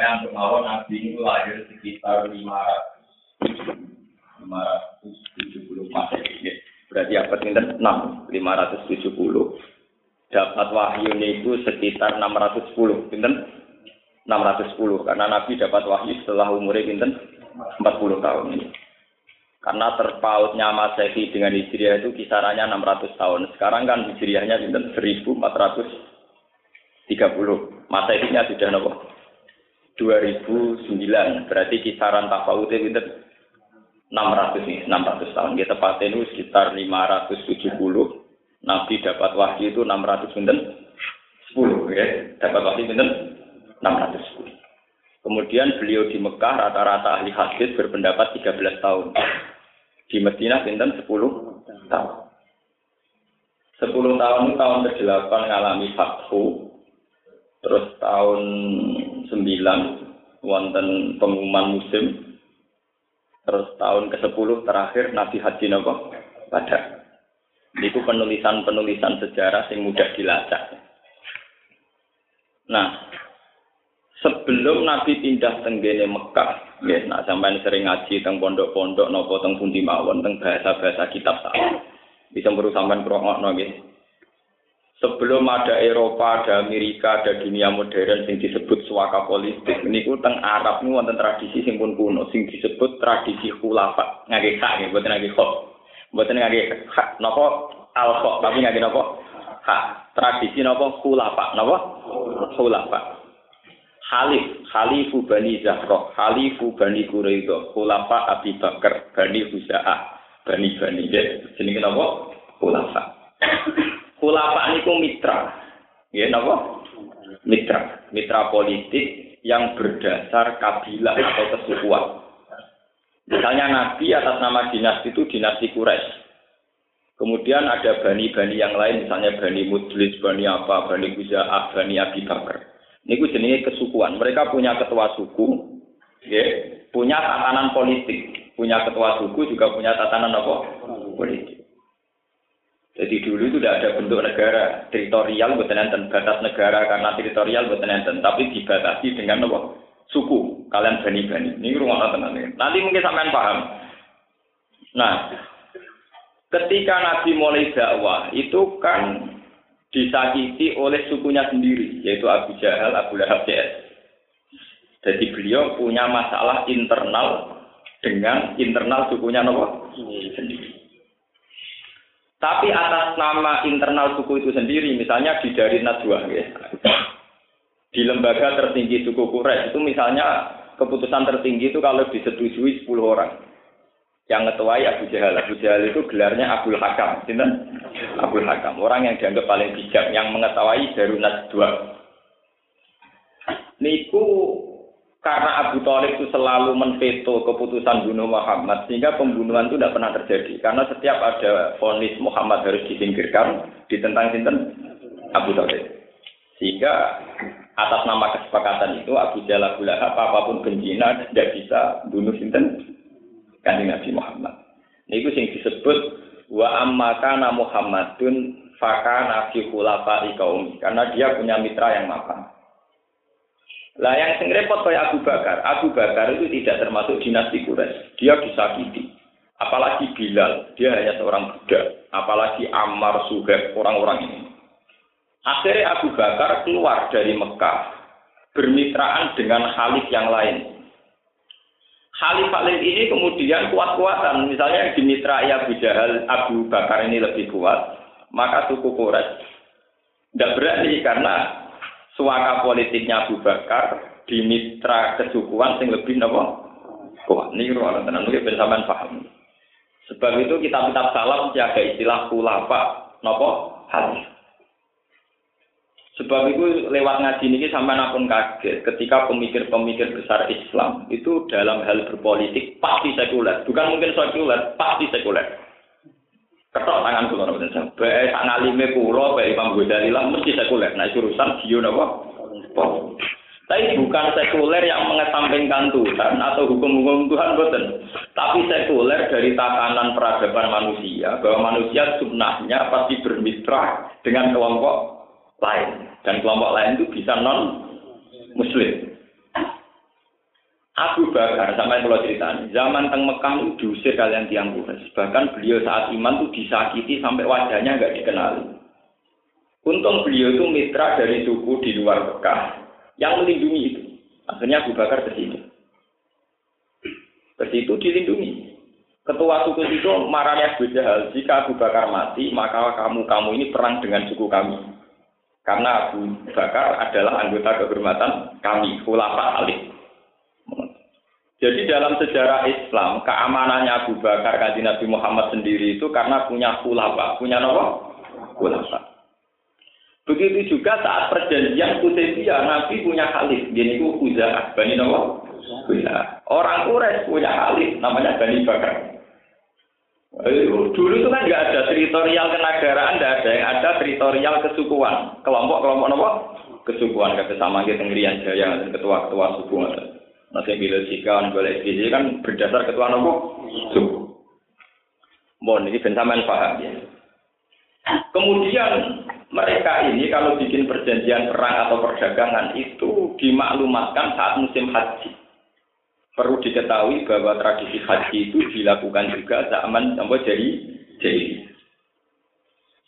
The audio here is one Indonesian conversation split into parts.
Pokoknya untuk mawon Nabi itu lahir sekitar 500 570 Masehi. Berarti abad pinten 6 570. Dapat wahyu itu sekitar 610. Pinten 610 karena Nabi dapat wahyu setelah umurnya pinten 40 tahun ini. Karena terpautnya Masehi dengan Hijriah itu kisarannya 600 tahun. Sekarang kan Hijriahnya pinten 1430. Masehinya sudah nopo 2009 berarti kisaran tafawutnya pinter 600 nih 600 tahun. Kita tepatnya itu sekitar 570 Nabi dapat wahyu itu 600 pinten? 10 ya dapat wahyu pinten? 610 kemudian beliau di Mekah rata-rata ahli hadis berpendapat 13 tahun. Di Medina pinten? 10 tahun. 10 tahun tahun ke-8 ngalami fathu. Terus tahun sembilan wonten pengumuman musim terus tahun ke-10 terakhir Nabi Haji Nabi pada itu penulisan-penulisan sejarah yang mudah dilacak. Nah, sebelum Nabi pindah tenggene Mekah, ya, nah sampai sering ngaji teng pondok-pondok nopo teng pundi mawon teng bahasa-bahasa kitab saya. Bisa perlu sampean krungokno nggih. Sebelum ada Eropa, ada Amerika, ada dunia modern yang disebut suaka politik. Ini ku teng Arab ini wonten tradisi sing pun kuno, sing disebut tradisi khulafa. Ngake hak ya, buatan ngake khok. Buatan ngake hak, nopo al khok, tapi ngake nopo hak. Tradisi nopo khulafa, nopo khulafa. Khalif, Khalifu Bani Zahroh, Khalifu Bani Quraidah, Khulafa Abi Bakar, Bani Huza'ah, Bani Bani, jadi nopo khulafa. Khulafa niku mitra. Ya napa? Mitra. Mitra politik yang berdasar kabilah atau kesukuan. Misalnya Nabi atas nama dinasti itu dinasti Quraisy. Kemudian ada bani-bani yang lain, misalnya bani Mudlis, bani apa, bani Guza'ah, bani Abi Bakar. Ini jenis kesukuan. Mereka punya ketua suku, ya, punya tatanan politik. Punya ketua suku juga punya tatanan apa? Politik. Jadi dulu itu tidak ada bentuk negara teritorial buat enten batas negara karena teritorial buat enten tapi dibatasi dengan apa? suku kalian bani-bani. Ini rumah tenang Nanti mungkin sampean paham. Nah, ketika Nabi mulai dakwah itu kan disakiti oleh sukunya sendiri yaitu Abu Jahal, Abu Lahab, CS. Jadi beliau punya masalah internal dengan internal sukunya Nabi sendiri. Tapi atas nama internal suku itu sendiri, misalnya di dari Najwa, ya. di lembaga tertinggi suku Quraisy itu misalnya keputusan tertinggi itu kalau disetujui 10 orang. Yang ketuai Abu Jahal. Abu Jahal itu gelarnya Abdul Hakam. Sinten? Abdul Hakam. Orang yang dianggap paling bijak, yang mengetahui dari Najwa. Niku karena Abu Thalib itu selalu menveto keputusan bunuh Muhammad sehingga pembunuhan itu tidak pernah terjadi. Karena setiap ada vonis Muhammad harus disingkirkan ditentang sinten? Abu Thalib sehingga atas nama kesepakatan itu Abu Jalal Abu Lahab apa pun bencina tidak bisa bunuh sinten? Kanjeng Nabi Muhammad. Ini itu yang disebut wa amma kana Muhammadun fakana fi khulafa'i karena dia punya mitra yang mapan lah yang sing repot kayak Abu Bakar, Abu Bakar itu tidak termasuk dinasti Quraisy. Dia disakiti. Apalagi Bilal, dia hanya seorang budak. Apalagi Ammar, Suhaib, orang-orang ini. Akhirnya Abu Bakar keluar dari Mekah, bermitraan dengan Khalif yang lain. Khalif Khalif ini kemudian kuat-kuatan. Misalnya di mitra Abu Jahal, Abu Bakar ini lebih kuat, maka suku Quraisy tidak berani karena suaka politiknya Abu Bakar di mitra kesukuan sing lebih nopo kuat. Ini ruang tenan mungkin bersamaan paham. Sebab itu kitab-kitab salam jaga istilah khulafa nopo hadis. Sebab itu lewat ngaji ini sampai pun kaget ketika pemikir-pemikir besar Islam itu dalam hal berpolitik pasti sekuler, bukan mungkin sekuler, pasti sekuler. Ketok tangan kula nopo ten. Bae sak ngalime kula, bae Imam Ghazali lah mesti sekuler. Nah, urusan dio napa? Tapi bukan sekuler yang mengesampingkan Tuhan atau hukum-hukum Tuhan boten. Tapi sekuler dari tatanan peradaban manusia bahwa manusia sunnahnya pasti bermitra dengan kelompok lain dan kelompok lain itu bisa non muslim. Abu Bakar sampai kalau cerita zaman teng Mekah itu diusir kalian tiang Quraisy. Bahkan beliau saat iman itu disakiti sampai wajahnya nggak dikenali. Untung beliau itu mitra dari suku di luar Mekah yang melindungi itu. Akhirnya Abu Bakar ke situ. Ke situ dilindungi. Ketua suku itu marahnya Abu Jahal, jika Abu Bakar mati, maka kamu-kamu ini perang dengan suku kami. Karena Abu Bakar adalah anggota kehormatan kami, Khulafa Ali. Jadi dalam sejarah Islam, keamanannya Abu Bakar kaji Nabi Muhammad sendiri itu karena punya khulafa. Punya apa? Khulafa. Begitu juga saat perjanjian Hudaybiyah, Nabi punya khalif. Jadi itu Huza'ah, Bani Nawa. Orang Quraisy punya khalif, namanya Bani Bakar. Dulu itu kan nggak ada teritorial kenegaraan, nggak ada yang ada teritorial kesukuan. Kelompok-kelompok apa? Kesukuan, kata sama kita ngerian jaya, ketua-ketua suku. Bila jika boleh SBY kan berdasar ketua nopo suku. Mohon ini bensaman paham ya. Kemudian mereka ini kalau bikin perjanjian perang atau perdagangan itu dimaklumatkan saat musim haji. Perlu diketahui bahwa tradisi haji itu dilakukan juga zaman sampai jadi jadi.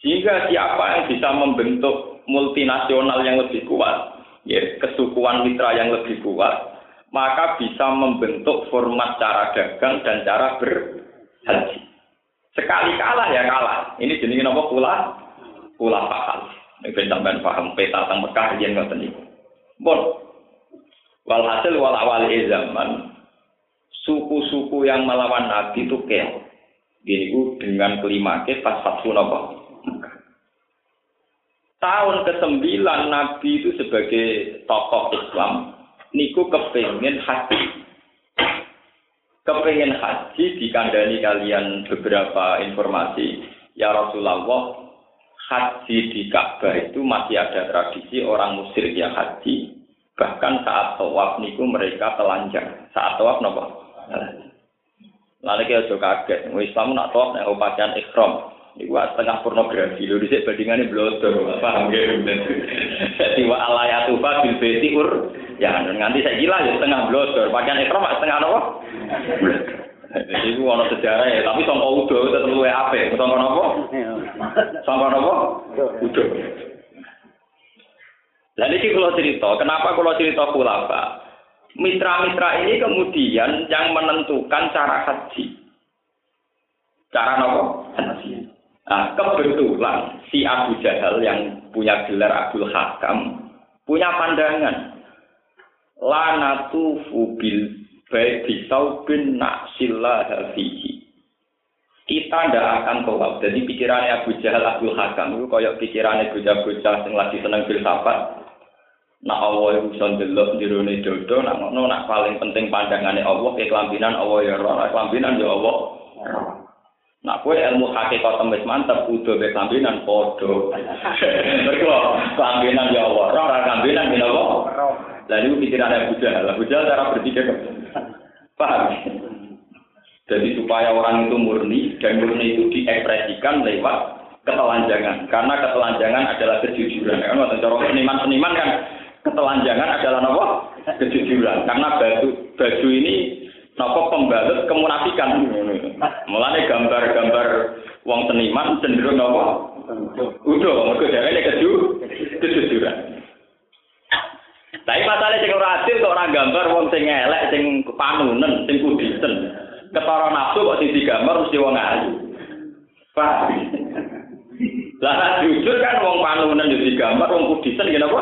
Sehingga siapa yang bisa membentuk multinasional yang lebih kuat, ya kesukuan mitra yang lebih kuat, maka bisa membentuk format cara dagang dan cara berhaji. Sekali kalah ya kalah. Ini jenis apa pula? Pula paham. Ini sampean paham peta tentang Mekah yang nggak tadi. Bon. Walhasil wal awal zaman suku-suku yang melawan Nabi itu keok. Ini dengan kelima ke pas apa? Tahun ke-9 Nabi itu sebagai tokoh Islam niku kepengen haji. Kepengen haji dikandani kalian beberapa informasi. Ya Rasulullah, haji di Ka'bah itu masih ada tradisi orang musyrik yang haji. Bahkan saat tawaf niku mereka telanjang. Saat tawaf nopo? Lalu kita juga kaget. Islam nak tawaf nek pakaian ikhram. Iku setengah pornografi lho dhisik bandingane blodor. Paham ya? Jadi wa alayatu fa bil ur ya nganti saya gila ya setengah blodor. Pakaian ikram setengah apa? Jadi itu ono sejarah ya, tapi sangka udo tetep luwe apik. Sangka napa? Sangka napa? Udo. Lah niki kula cerita, kenapa kula cerita khulafa? Mitra-mitra ini kemudian yang menentukan cara haji. Cara nopo? Nah, kebetulan si Abu Jahal yang punya gelar Abdul Hakam punya pandangan. Lanatu fubil baik bisau bin naksila hafihi. Kita ndak akan tolak. Jadi pikirannya Abu Jahal Abdul Hakam itu kayak pikirannya bocah-bocah yang lagi seneng filsafat. Nak Allah itu bisa ndelok jerone dodo, nak ngono nak paling penting pandangannya Allah ke kelambinan Allah ya roh, kelambinan ya Allah. Nah, kue ilmu hakikat temis mantep, kudu be kambinan podo. Mereka kambinan ya Allah, roh kambinan ya Allah. Lalu pikiran Abu Jahal, Abu Jahal cara berpikir paham. Jadi supaya orang itu murni dan murni itu diekspresikan lewat ketelanjangan. Karena ketelanjangan adalah kejujuran. Kan waktu cara seniman-seniman kan ketelanjangan adalah apa? Kejujuran. Karena baju baju ini Nopo pembalut kemunafikan. Mulane gambar-gambar wong seniman cenderung nopo? Udah, mergo dheweke keju kejujuran. Tapi masalah sing ora adil kok ora gambar wong sing elek, sing panunen, sing kudisen. Ketara nafsu kok sing digambar mesti wong ayu. Pak. Lah jujur kan wong panunen yo digambar, wong kudisen ngene apa?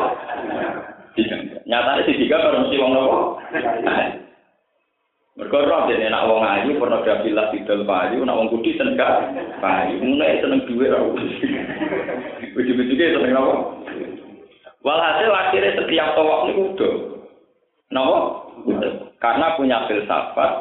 Nyatane sing digambar mesti wong nopo? Mereka roh jadi nak wong ayu pornografi lah tidak payu, nak wong kudi seneng payu, mulai seneng duit roh. Ujung-ujungnya seneng apa? Walhasil akhirnya setiap tawaf ini udah. Kenapa? Karena punya filsafat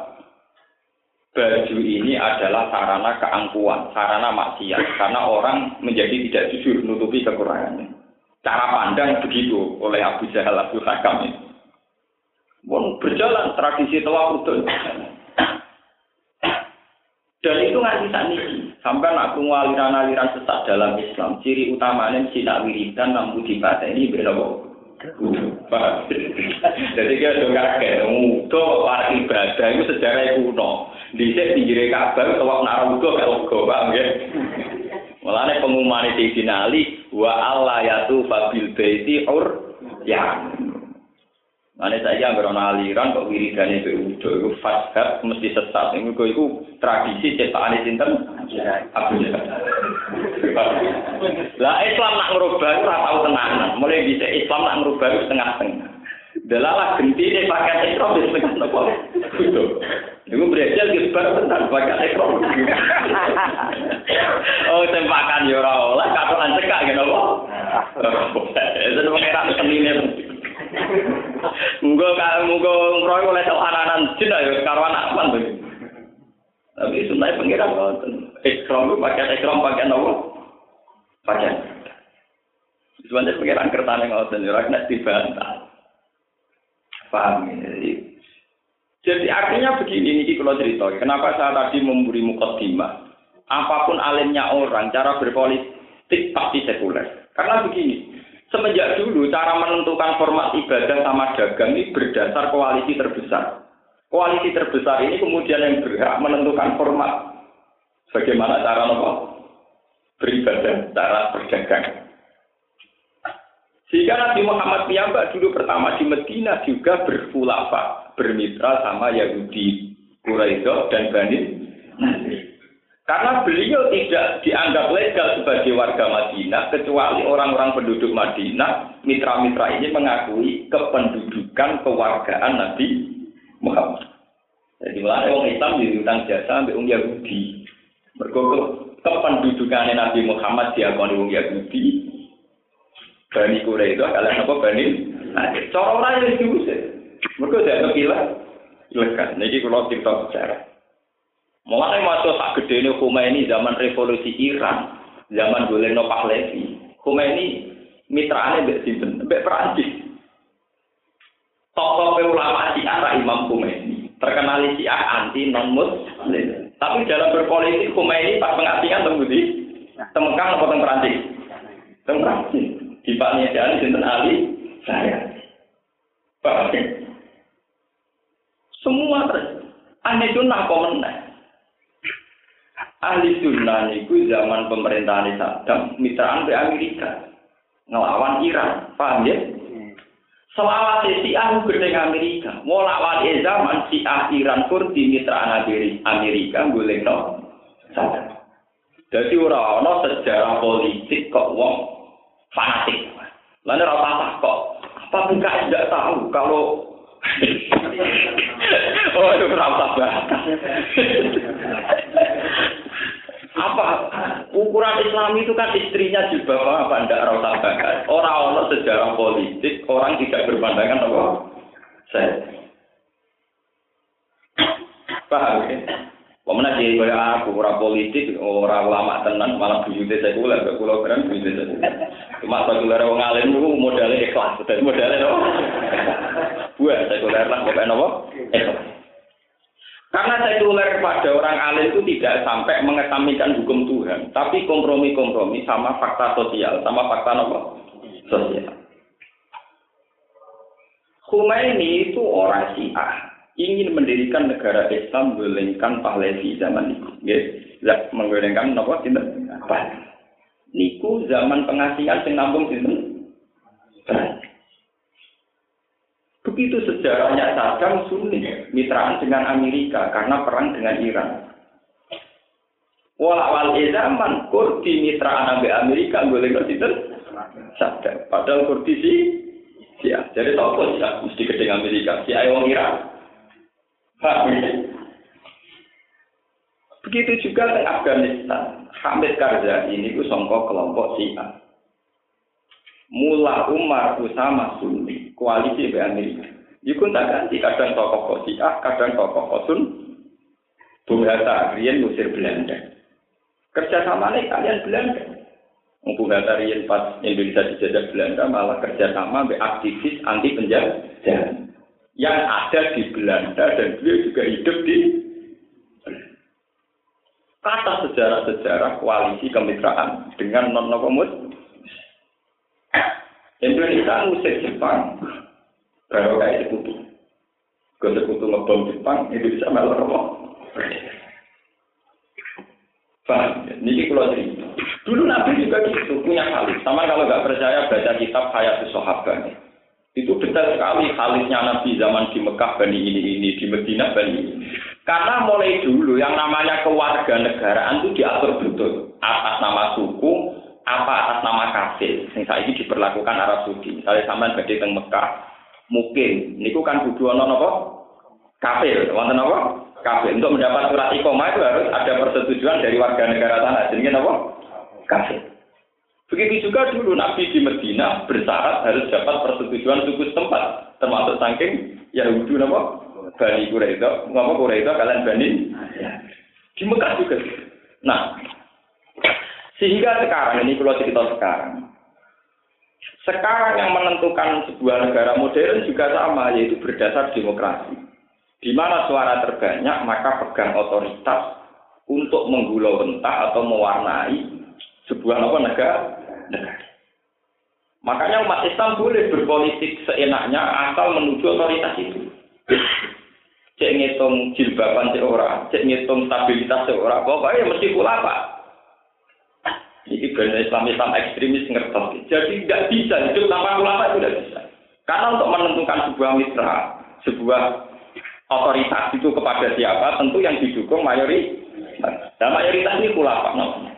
baju ini adalah sarana keangkuhan, sarana maksiat. Karena orang menjadi tidak jujur, nutupi kekurangannya. Cara pandang begitu oleh Abu Jahal Abu Hakam ini. Berjalan tradisi tawaf udah. Dan itu nggak bisa nih. Sampai nak aliran-aliran sesat dalam Islam, ciri utamanya nak wiridan nampu ini beda Jadi kita juga kayak mudo para ibadah itu sejarah kuno. Di sini pinggir Ka'bah tawaf naruto kalau bang ya. Mulane pengumuman di finali wa Allah yatu fabil ur ya. Ane saya yang berona aliran kok wiridane itu udo itu fashab mesti sesat. Ini kok itu tradisi cetakan sinten? Abu Lah Islam nak ngerubah ora tau tenanan. Mulai bisa Islam nak ngerubah setengah-setengah. Delalah genti ini pakai ekrom di setengah nopo. Itu berhasil gesbar tentang pakai ekrom. oh tempakan ya ora oleh cekak gitu loh. Itu pengeran senine. Muga muga ngroy oleh aranan jin ayo karo anak apa tuh. Tapi sunai pengiran ngoten. Itu pakai ikram pakai nopo? Pakai. Sebenarnya pengiran kertane ngoten ora kena dibantah. Paham ya? Jadi artinya begini, ini kalau cerita. Kenapa saya tadi memberi mukadimah? Apa pun alimnya orang, cara berpolitik pasti sekuler. Karena begini, Semenjak dulu cara menentukan format ibadah sama dagang ini berdasar koalisi terbesar. Koalisi terbesar ini kemudian yang berhak menentukan format bagaimana cara nopo beribadah, cara berdagang. Sehingga Nabi Muhammad piyambak dulu pertama di Medina juga berfulafa, bermitra sama Yahudi, Quraisy dan Bani Nasir. Karena beliau tidak dianggap legal sebagai warga Madinah, kecuali orang-orang penduduk Madinah, mitra-mitra ini mengakui kependudukan kewargaan Nabi Muhammad. Jadi mulai orang Islam diutang jasa sampai orang Yahudi. Mereka kependudukan Nabi Muhammad diakoni orang Yahudi. Bani itu adalah apa Bani? Nah, cara orang yang diusir. Mereka tidak kepilah. Ilegal. Ini kalau cerita bicara. Mulai masuk tak gede ini Khomeini zaman revolusi Iran, zaman Goleno Pahlavi. Khomeini mitranya mbek sinten, mbek Perancis. Tokoh ulama Syiah Imam Khomeini, terkenal Syiah anti non muslim. Tapi dalam berpolitik Khomeini pas pengasingan temu di temekang apa teng Perancis? Teng Perancis. Di Pak Niadan sinten Ali saya. Pak Semua. Aneh sunnah komentar ahli sunnah niku zaman pemerintahan Saddam mitraan ke Amerika. Ngelawan Iran paham ya? Selawat si ah gede Amerika. Mau lawan zaman si ah Iran pun di mitraan Amerika boleh no Saddam jadi orang-orang sejarah politik kok wong fanatik. Lalu rata kok apa enggak tidak tahu kalau oh itu rata banget apa ukuran Islam itu kan istrinya juga apa ndak rasa bakar orang-orang sejarah politik orang tidak berpandangan apa saya paham ya Pemenang di kaya aku ora politik, ora ulama tenan, malah buyute sekuler, gak kula keren buyute sekuler. Cuma sekuler wong alim niku modalnya ikhlas, dadi modalnya apa? Buat sekuler lah pokoknya apa? Karena sekuler kepada orang alim itu tidak sampai mengetamikan hukum Tuhan, tapi kompromi-kompromi sama fakta sosial, sama fakta apa? Sosial. Khomeini itu orang Syiah, ingin mendirikan negara Islam menggulingkan Pahlavi zaman itu. Ya, menggulingkan apa? Tidak. Niku zaman pengasingan sing sinten? Begitu sejarahnya Saddam Sunni, mitraan dengan Amerika karena perang dengan Iran. Walawal zaman Kurdi mitraan dengan Amerika boleh nggak Saddam. Padahal Kurdi sih, ya. Jadi tahu sih mesti gede Amerika. Si Ayo Iran. Begitu juga di Afghanistan. Hamid Karzai ini ku songkok kelompok Syiah. Mula Umar Usama Sunni koalisi be Amerika. Iku tak ganti kadang tokoh Kosiah, kadang tokoh Kosun. Bung Hatta Rian ngusir Belanda. Kerja sama nih kalian Belanda. Bung Hatta Rian pas Indonesia dijajah Belanda malah kerja sama be aktivis anti penjajah yang ada di Belanda dan beliau juga hidup di kata sejarah-sejarah koalisi kemitraan dengan non komus Indonesia ngusir Jepang baru kayak sekutu ke sekutu ngebom Jepang Indonesia malah apa Paham? Ini kalau cerita. Dulu Nabi juga gitu, punya kali. Sama kalau nggak percaya baca kitab Hayatus Sahabat. Itu detail sekali halisnya Nabi zaman di Mekah Bani ini ini, di Medina Bani ini. Karena mulai dulu yang namanya kewarganegaraan itu diatur betul atas nama suku, apa atas nama kafir. Yang saat ini diperlakukan Arab Saudi. Misalnya sama badhe teng Mekah, mungkin niku kan kudu ana napa? Kafir, wonten napa? Kafir. Untuk mendapat surat iqomah itu harus ada persetujuan dari warga negara sana. Jadi apa? Kafir. Begitu juga dulu Nabi di Medina bersyarat harus dapat persetujuan suku setempat, termasuk saking Yahudi nama Bani Quraisy, ngapa Quraisy kalian Bani di Mekah juga. Nah, sehingga sekarang ini kalau cerita sekarang, sekarang yang menentukan sebuah negara modern juga sama, yaitu berdasar demokrasi. Di mana suara terbanyak, maka pegang otoritas untuk menggulau rentah atau mewarnai sebuah apa negara negara. Makanya umat Islam boleh berpolitik seenaknya asal menuju otoritas itu. Cek ngitung jilbaban seorang, cek ngitung stabilitas seorang, pokoknya mesti pula pak. Ini benar Islam Islam ekstremis ngerti. Jadi tidak bisa hidup tanpa ulama itu tidak bisa. Karena untuk menentukan sebuah mitra, sebuah otoritas itu kepada siapa, tentu yang didukung mayoritas. Nah, mayoritas ini ulama namanya.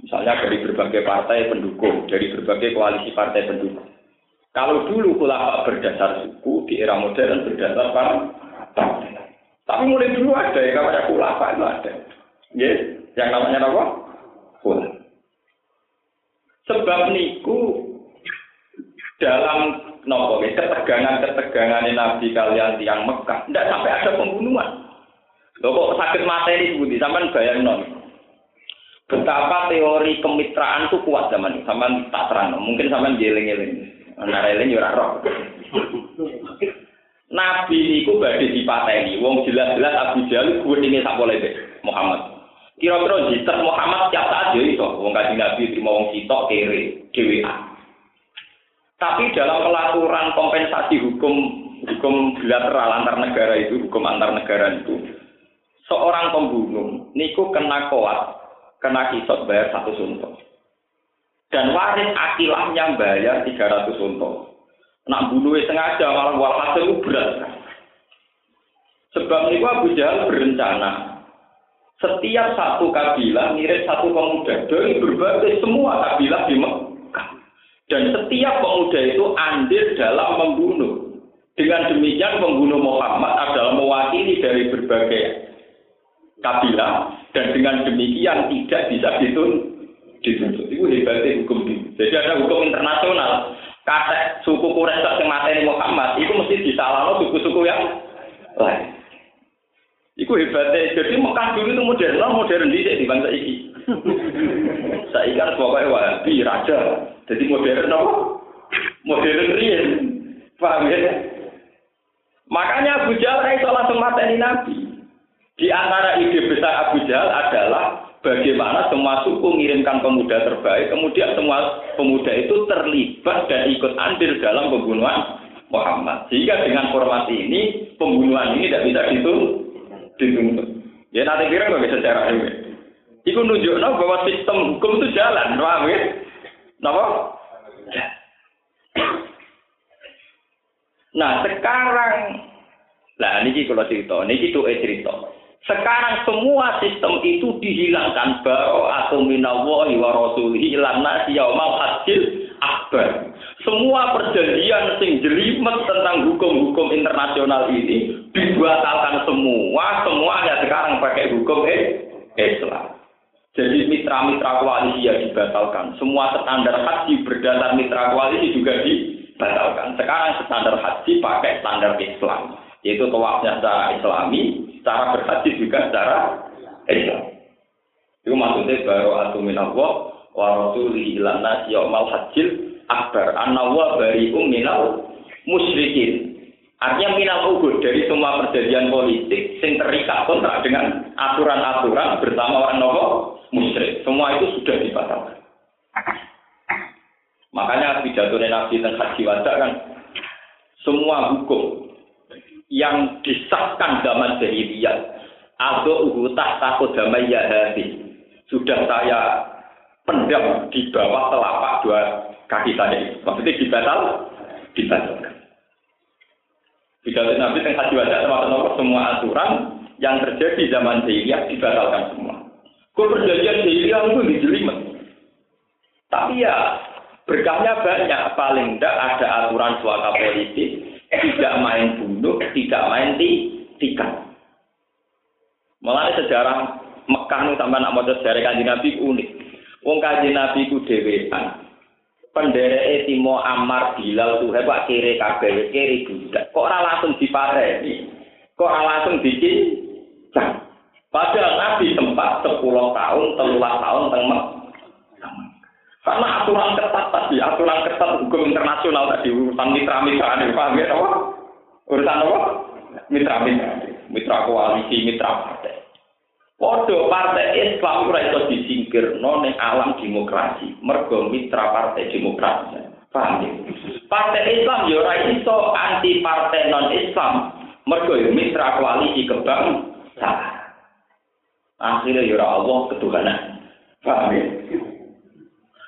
Misalnya dari berbagai partai pendukung, dari berbagai koalisi partai pendukung. Kalau dulu ulama berdasar suku, di era modern berdasar partai. Tapi mulai dulu ada ya, namanya ulama itu ada. Ya, yang namanya apa? Ulama. Sebab niku dalam nopo ketegangan-ketegangan Nabi kalian tiang Mekah, tidak sampai ada pembunuhan. Loh kok sakit mata ini budi, sampai bayang non. Betapa teori kemitraan itu kuat zaman ini. Sama tak terang. Mungkin sama jeling-jeling. Nareling ya roh. Nabi niku badhe dipateni. Wong jelas-jelas Abu Jahal ini sak Muhammad. Kira-kira jitet Muhammad tiap saat ya iso. Wong kaji Nabi terima wong sitok kere DWA. Tapi dalam pelaturan kompensasi hukum hukum bilateral antar negara itu, hukum antar negara itu, seorang pembunuh niku kena koat kena kisot bayar satu suntuk. Dan waris akilahnya bayar 300 suntuk. Nak bunuh sengaja malah walhasil berat. Sebab itu Abu Jahal berencana setiap satu kabilah mirip satu pemuda dari berbagai semua kabilah di Mekah. Dan setiap pemuda itu andil dalam membunuh. Dengan demikian pembunuh Muhammad adalah mewakili dari berbagai kabilah dan dengan demikian tidak bisa dituntut. dituntut. Itu hebatnya hukum ini. Jadi ada hukum internasional. Kata suku Quraisy yang materi Muhammad, itu mesti disalahkan suku-suku yang lain. Iku hebatnya. Jadi Mekah dulu itu modern, modern di di bangsa iki. Saya kan pokoknya wahabi, raja. Jadi modern apa? Modern rian. Paham ya? Makanya Abu Jahal itu langsung materi Nabi. Di antara ide besar Abu Jahal adalah bagaimana semua suku mengirimkan pemuda terbaik, kemudian semua pemuda itu terlibat dan ikut andil dalam pembunuhan Muhammad. Sehingga dengan formasi ini, pembunuhan ini tidak bisa dituntut. Ya nanti kira nggak bisa cara ini. Itu nunjukno bahwa sistem hukum itu jalan, paham ya? Napa? Nah sekarang, nah ini kalau cerita, ini itu cerita. Sekarang semua sistem itu dihilangkan baru atau minawahi wa rasulihi ilan nasi hadil akbar. Semua perjanjian sing jelimet tentang hukum-hukum internasional ini dibatalkan semua, semuanya sekarang pakai hukum Islam. Jadi mitra-mitra koalisi ya dibatalkan. Semua standar haji berdasar mitra koalisi juga dibatalkan. Sekarang standar haji pakai standar Islam. Yaitu tawafnya secara islami, cara berhaji juga secara Islam. Itu maksudnya baru atumin Allah wa rasuli ilan nasi yaumal hajil akbar anna wa bari'um minal musyrikin. Artinya minal ugur dari semua perjanjian politik yang terikat kontrak dengan aturan-aturan bersama orang nopo musyrik. Semua itu sudah dibatalkan. Makanya pidato Nabi dan Haji Wada kan semua hukum yang disahkan zaman jahiliyah atau uhutah takut damai hati sudah saya pendam di bawah telapak dua kaki saya. Maksudnya dibatal, dibatalkan. Pidato Nabi yang haji wajah sama semua aturan yang terjadi zaman jahiliyah dibatalkan semua. Kok perjanjian jahiliyah itu dijelimet. Tapi ya berkahnya banyak. Paling tidak ada aturan suaka politik, tidak main bunuh, tidak main tikar. Mulai sejarah Mekah nu sampai nak mau sejarah kanji Nabi unik. Wong kanji Nabi ku dewean. Pendereke Timo Amar Bilal tuh hebat kiri kabeh kiri budak. Kok ora langsung dipareni? Kok ora langsung bikin? Padahal Nabi sempat 10 tahun, 13 tahun teng Karena aturan ketat tadi, aturan ketat hukum internasional tadi urusan mitra-mitra ini, paham ya? Urusan apa? Mitra-mitra, mitra koalisi, mitra partai. Podo partai Islam ora iso disingkirno ning alam demokrasi. Mergo mitra partai demokrasi. Paham ya? Partai Islam ya ora iso anti partai non Islam. Mergo ya mitra koalisi kebangsaan. Akhirnya ya Allah ketuhanan. Paham ya?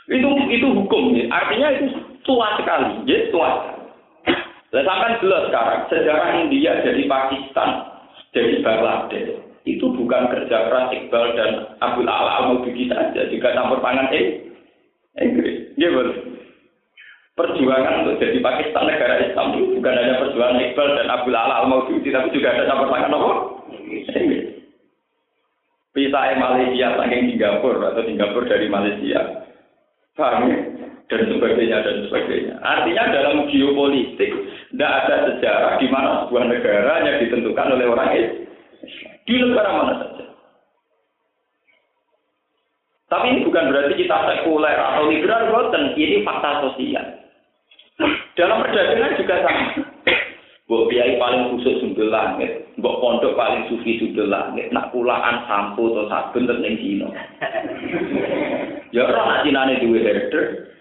Itu itu hukum ya. Artinya itu tua sekali, ya tua. Lah sampai jelas sekarang sejarah India jadi Pakistan, jadi Bangladesh itu bukan kerja keras Iqbal dan Abdul Ala bikin saja. Juga campur tangan eh Inggris. Dia perjuangan untuk jadi Pakistan negara Islam itu bukan hanya perjuangan Iqbal dan Abdul Ala al Maududi tapi juga ada campur tangan apa? Pisah Malaysia saking Singapura atau Singapura dari Malaysia. Paham ya? dan sebagainya dan sebagainya. Artinya dalam geopolitik tidak ada sejarah di mana sebuah negara yang ditentukan oleh orang Islam di negara mana saja. Tapi ini bukan berarti kita sekuler atau liberal, bukan. Ini fakta sosial. Dalam perdagangan juga sama. Mbok biaya paling khusus sundul langit, mbok pondok paling sufi sundul langit, nak pulaan sampo atau sabun ning Cina. Ya ora nak Cinane duwe herder.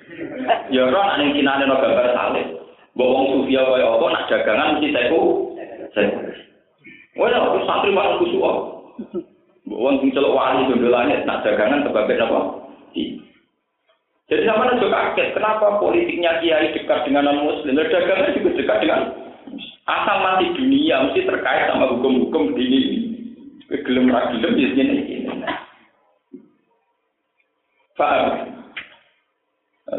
Ya ora nak ning Cinane no gambar salib. Mbok wong sufi kaya apa nak dagangan mesti teku. Aku santri malah kusuk. Wong sing celok wali dondolane nak dagangan sebagai apa? Jadi sama aja kaget, kenapa politiknya kiai dekat dengan non muslim, dagangan juga dekat dengan asal mati dunia mesti terkait sama hukum-hukum ini. Gelem ra gelem ya ini. Paham?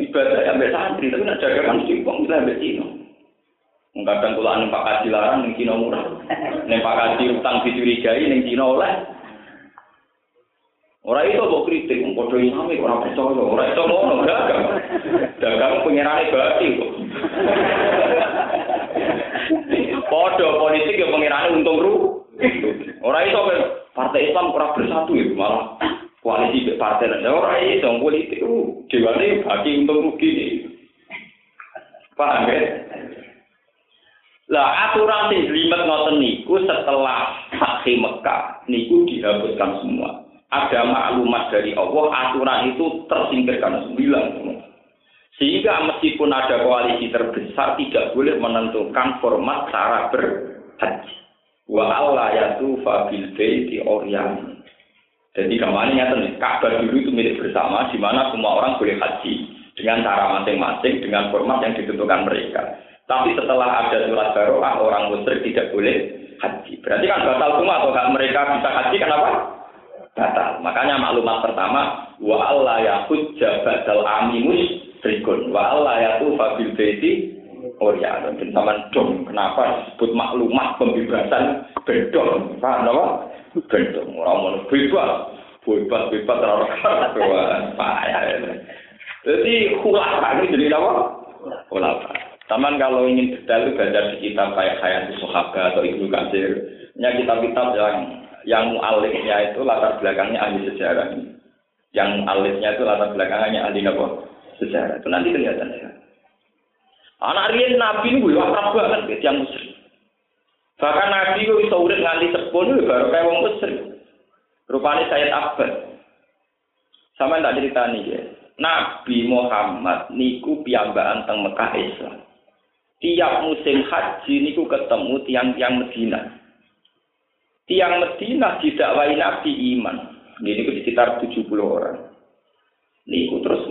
Ibadah sampai santri, tapi nak dagangan mesti uang bisa sampai sini. Kadang kula ning Pak Kaji larang ning Cina murah. Ning Pak Kaji utang dicurigai ning Cina oleh. Ora itu kok kritik padha imame ora percaya, ora iso ngono dagang. Dagang pengirane berarti kok. Padha politik ya pengirane untung ru. Ora iso partai Islam ora bersatu ya malah koalisi partai ora iso politik dewane bagi untung rugi. Paham ya? Lah aturan sing limet ngoten niku setelah Fatih Mekah niku dihapuskan semua. Ada maklumat dari Allah, aturan itu tersingkirkan sembilan. Sehingga meskipun ada koalisi terbesar tidak boleh menentukan format cara berhaji. Wa Allah yatu fabil baiti oriani. Jadi kemarin nyata nih, Ka'bah dulu itu milik bersama, di mana semua orang boleh haji dengan cara masing-masing, dengan format yang ditentukan mereka. Tapi setelah ada surat baroah, orang musyrik tidak boleh haji. Berarti kan batal semua atau mereka bisa haji kenapa? Batal. Makanya maklumat pertama, wa Allah ya hujja badal aminus musyrikun. Wa Allah ya fabil baiti Oh ya, dan sama dong. Kenapa disebut maklumat pembebasan bedong? Paham apa? Bedong. Orang mau bebas. bebas-bebas ora payah. Jadi khulafa ini jadi apa? Khulafa. Taman kalau ingin detail itu baca di kitab kayak Hayat Sohaba atau Ibnu Katsir. Ya kitab-kitab yang yang mu'alifnya itu latar belakangnya ahli sejarah. Yang alifnya itu latar belakangnya ahli apa? Sejarah. Itu nanti kelihatan ya. Anak Rian Nabi ini gue akrab banget yang muslim. Bahkan Nabi itu bisa urip nganti sepuluh baru kayak wong muslim. Rupanya saya Abbas. Sama tak cerita nih ya. Nabi Muhammad niku piyambakan teng Mekah Islam. Tiap musim haji niku ketemu tiang-tiang Medina. Tiang Medina didakwai Nabi iman. Ini sekitar 70 orang. Niku terus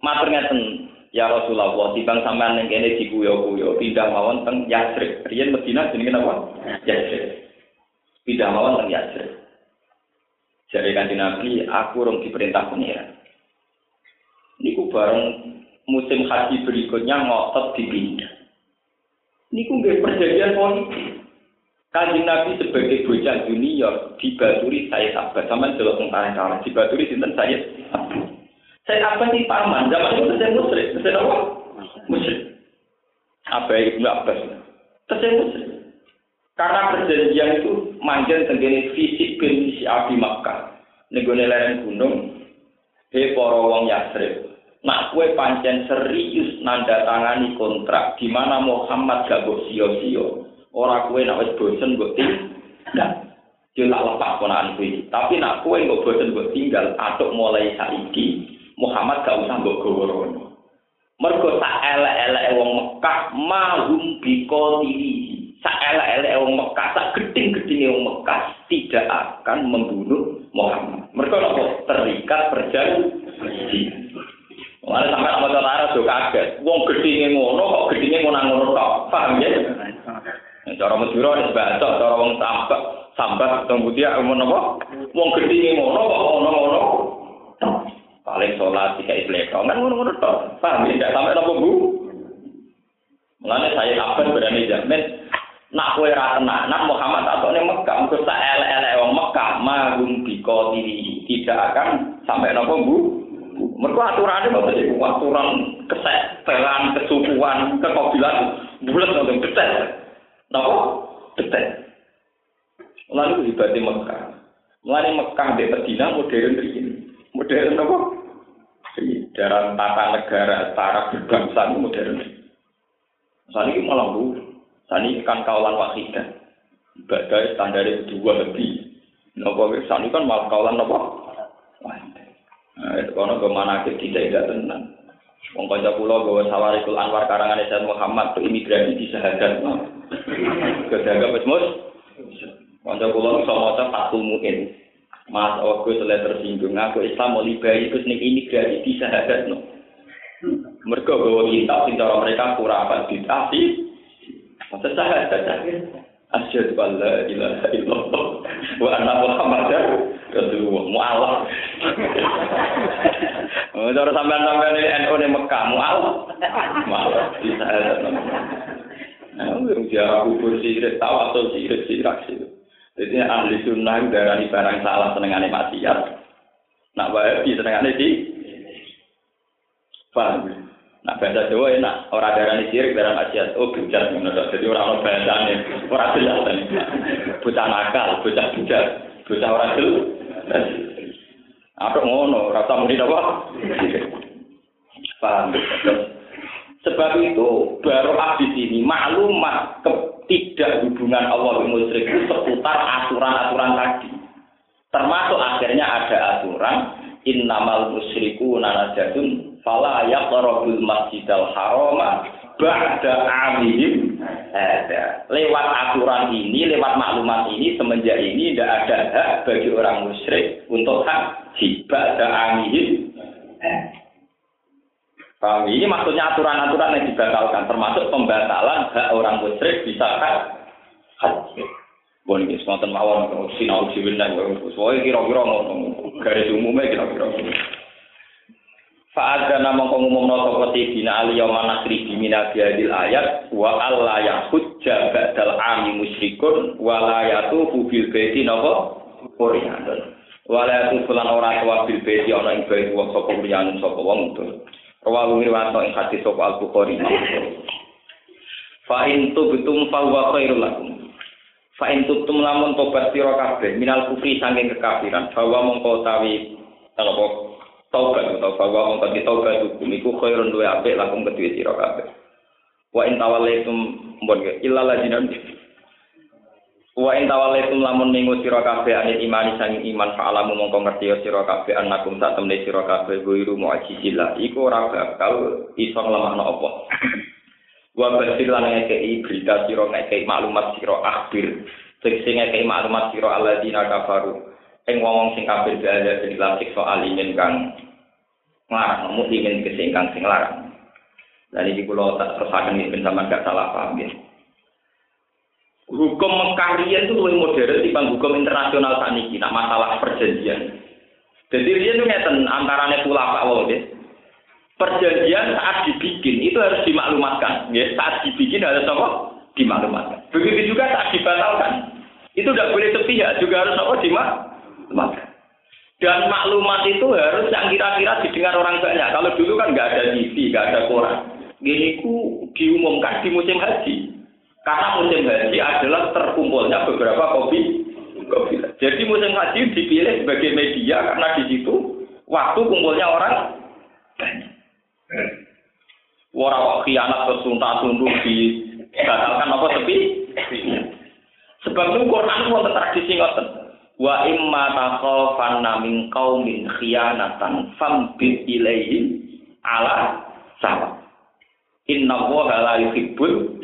matur ngeten, Ya Rasulullah, timbang sampean ning kene dikuyo-kuyo, pindah mawon teng Yasrib. Riyen Madinah jenenge napa? Yasrib. Pindah mawon teng Yasrib. Jare kanjeng Nabi, aku rong diperintah pengiran. Niku bareng musim haji berikutnya ngotot dipindah. Niku nggih perjanjian politik. Kanjeng Nabi sebagai bocah junior dibaturi saya sahabat sama delok tentara dibaturi sinten saya saya apa sih paman? Zaman itu saya musrik. Saya apa? Musrik. Apa Ibnu Abbas? Saya musrik. Karena perjanjian itu manjen tenggene fisik bin si Abi Makkah. Negone gunung. He para wong Yasrib. Nak kue pancen serius nanda tangani kontrak di mana Muhammad gak mbok sio-sio. Ora kue nak bosen mbok tinggal. Yo tak lepas ponakan kuwi. Tapi nak kue mbok bosen mbok tinggal atuk mulai saiki Muhammad gak usah mbok gawa rono. Mergo sak elek-elek wong Mekah mahum biko tili. Sak elek-elek wong Mekah, sak geding-gedinge wong Mekah tidak akan membunuh Muhammad. Mergo? Terikat perjanjian. Mulai sampai sama saudara juga kaget. Wong gedinge ngono kok gedinge ngono ngono tok. Paham ya? Cara Madura ada sebacok, cara wong sambat, sambat kemudian umum apa? Wong gedinge ngono kok ngono-ngono. paling sholat tiga islek kan ngono-ngono toh paham ya? sampai nopo bu Mulanya saya kapan berani jamin nak kue ra nak Muhammad atau Mekah untuk tak ele-ele wong Mekah magum biko diri tidak akan sampai nopo bu mereka aturannya mau jadi aturan kesetelan kesukuan kekobilan bulat untuk detail nopo detail lalu ibadah Mekah mulanya Mekah di Medina modern begini modern apa dalam tata negara tara berbangsa modern. Saat ini malah bu, saat ini kan kawalan wahidah. Ibadah standar dua lebih. Nopo saat ini kan malah kawalan apa? Nah, itu kono kemana kita tidak tenang. Wong kanca kula gawa Sawarikul Anwar karangan Sayyid Muhammad itu imigrasi di Sahadat. Kedaga wis mus. Kanca kula iso maca Fatul Muin. Mas aku selesai tersinggung, aku Islam mau liberi itu nih imigrasi di sahabat no. Mereka bawa kitab cara mereka kurapan ditasi. Masa sahabat saja. Asyhadu an la ilaha illallah wa anna muhammadar rasulullah mu'alaf. Oh, cara sampean-sampean ini NU di Mekah mu'alaf. Mu'alaf di sahabat. Nah, dia kubur sirik, tawasul sirik, sirik, sirik. Jadi ahli sunnah darah barang salah senengane maksiat. Nak wahabi senengane di paham. Nak bahasa Jawa enak, orang darah ini sirik, darah maksiat. Oh, bujat. Jadi orang-orang bahasa ini, orang jelas. Bocah nakal, bocah bujat. Bocah orang jelas. Apa ngono, rasa muni apa? Paham. Sebab itu baru di sini maklumat tidak hubungan Allah dengan musyrik itu seputar aturan-aturan tadi. Termasuk akhirnya ada aturan innamal musyriku nanajatun fala yaqrabul masjidal harama ba'da amihim ada. Lewat aturan ini, lewat maklumat ini, semenjak ini tidak ada hak bagi orang musyrik untuk hak ba'da amihim Paham? Ini maksudnya aturan-aturan yang dibatalkan, termasuk pembatalan hak orang musyrik bisa kan haji. Bon iki wonten mawon sinau nang sesuai kira-kira ngono. Garis umumnya kira-kira. Fa'adza nama pengumum noto peti bina ali yawma nasri bimina biadil ayat wa alla yahujja ba'dal ami musyrikun wa la yatufu bil baiti napa Qur'an. Wala tu fulan ora tua bil beti ana ing bae wong sapa liyan sapa wong itu. Rawahu riwayat ing hadis sapa Al. Fa in tubtum fa huwa khairul lakum. Fa in tubtum lamun tobat sira kabeh minal kufri saking kekafiran bahwa mongko tawi apa taubat utawa bahwa mongko taubat hukum iku khairun luwe apik lakum kedue sira kabeh. Wa in tawallaitum mbon illa lajina Wa in tawallaitum lamun minggu sira kabeh anil imani sang iman fa alamu mongko ngerti sira kabeh annakum sak temne sira kabeh guiru mu'jizillah iku ora bakal iso nglemahno apa. Wa basir lan ngekei berita sira ngekei maklumat sira akhir sing ngekei maklumat sira alladzina kafaru ing wong sing kafir ada ing lan siksa alimin kang nglarang mukmin kesingkang sing larang. Dan ini kalau tak terusakan ini sama gak salah paham ya. hukum Mekah riyen itu lebih modern dibanding hukum internasional saat ini, nak masalah perjanjian. Jadi riyen itu ngeten antarane pula Pak Wong Perjanjian saat dibikin itu harus dimaklumatkan, ya. Saat dibikin harus apa? Dimaklumatkan. Begitu juga saat dibatalkan. Itu tidak boleh sepihak, juga harus apa? Dimaklumatkan. Dan maklumat itu harus yang kira-kira didengar orang banyak. Kalau dulu kan nggak ada TV, nggak ada koran. Gini ku diumumkan di musim haji. Karena musim haji adalah terkumpulnya beberapa kopi. Jadi musim haji dipilih sebagai media karena di situ waktu kumpulnya orang banyak. Orang khianat kesunta tunduk dibatalkan apa sepi? Sebab itu Quran mau tradisi ngoten. Wa imma takhafanna min qaumin khianatan fambit ilaihim ala sawa. Inna la yuhibbul.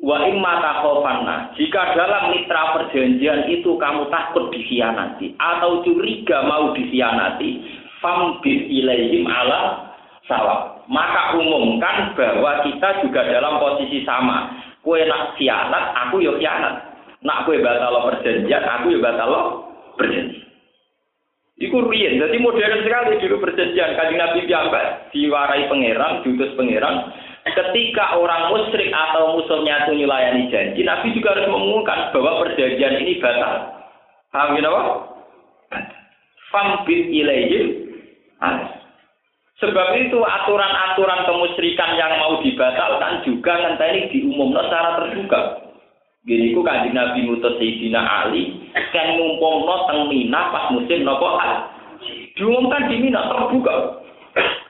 Wa imma takhofanna, jika dalam mitra perjanjian itu kamu takut dikhianati atau curiga mau dikhianati, fambit ilaihim ala sawa. Maka umumkan bahwa kita juga dalam posisi sama. Kue nak khianat, aku yo khianat. Nak kue batal perjanjian, aku yo batal perjanjian. Iku jadi modern sekali dulu perjanjian. Kajian Nabi Biamba diwarai pangeran, diutus pangeran, ketika orang musyrik atau musuhnya itu melayani janji, Nabi juga harus mengumumkan bahwa perjanjian ini batal. Paham ya apa? Fambit ilaihim Sebab itu aturan-aturan kemusyrikan yang mau dibatalkan juga nanti diumumkan secara terbuka. Gini ku kanjeng Nabi ngutus Sayyidina Ali kan ngumpulno teng Mina pas musim nopo Diumumkan di Mina terbuka.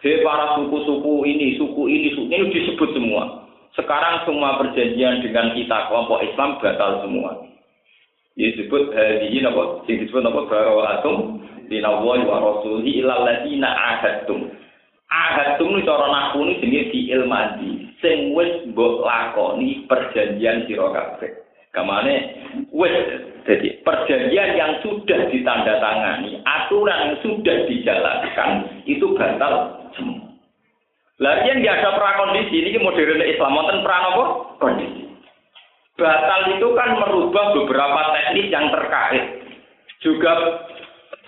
Hei para suku-suku ini, suku ini, suku ini disebut semua. Sekarang semua perjanjian dengan kita kelompok Islam batal semua. Disebut hadihi napa? Sing disebut napa barawaatum dinawahi wa rasulihi ilal ladina ahadtum. Cara di ilmadi. Sing wis mbok lakoni perjanjian sira kabeh. Kamane wis jadi perjanjian yang sudah ditandatangani, aturan yang sudah dijalankan itu batal semua. Lalu yang ada prakondisi ini modern Islam wonten pra apa? Kondisi. Batal itu kan merubah beberapa teknis yang terkait. Juga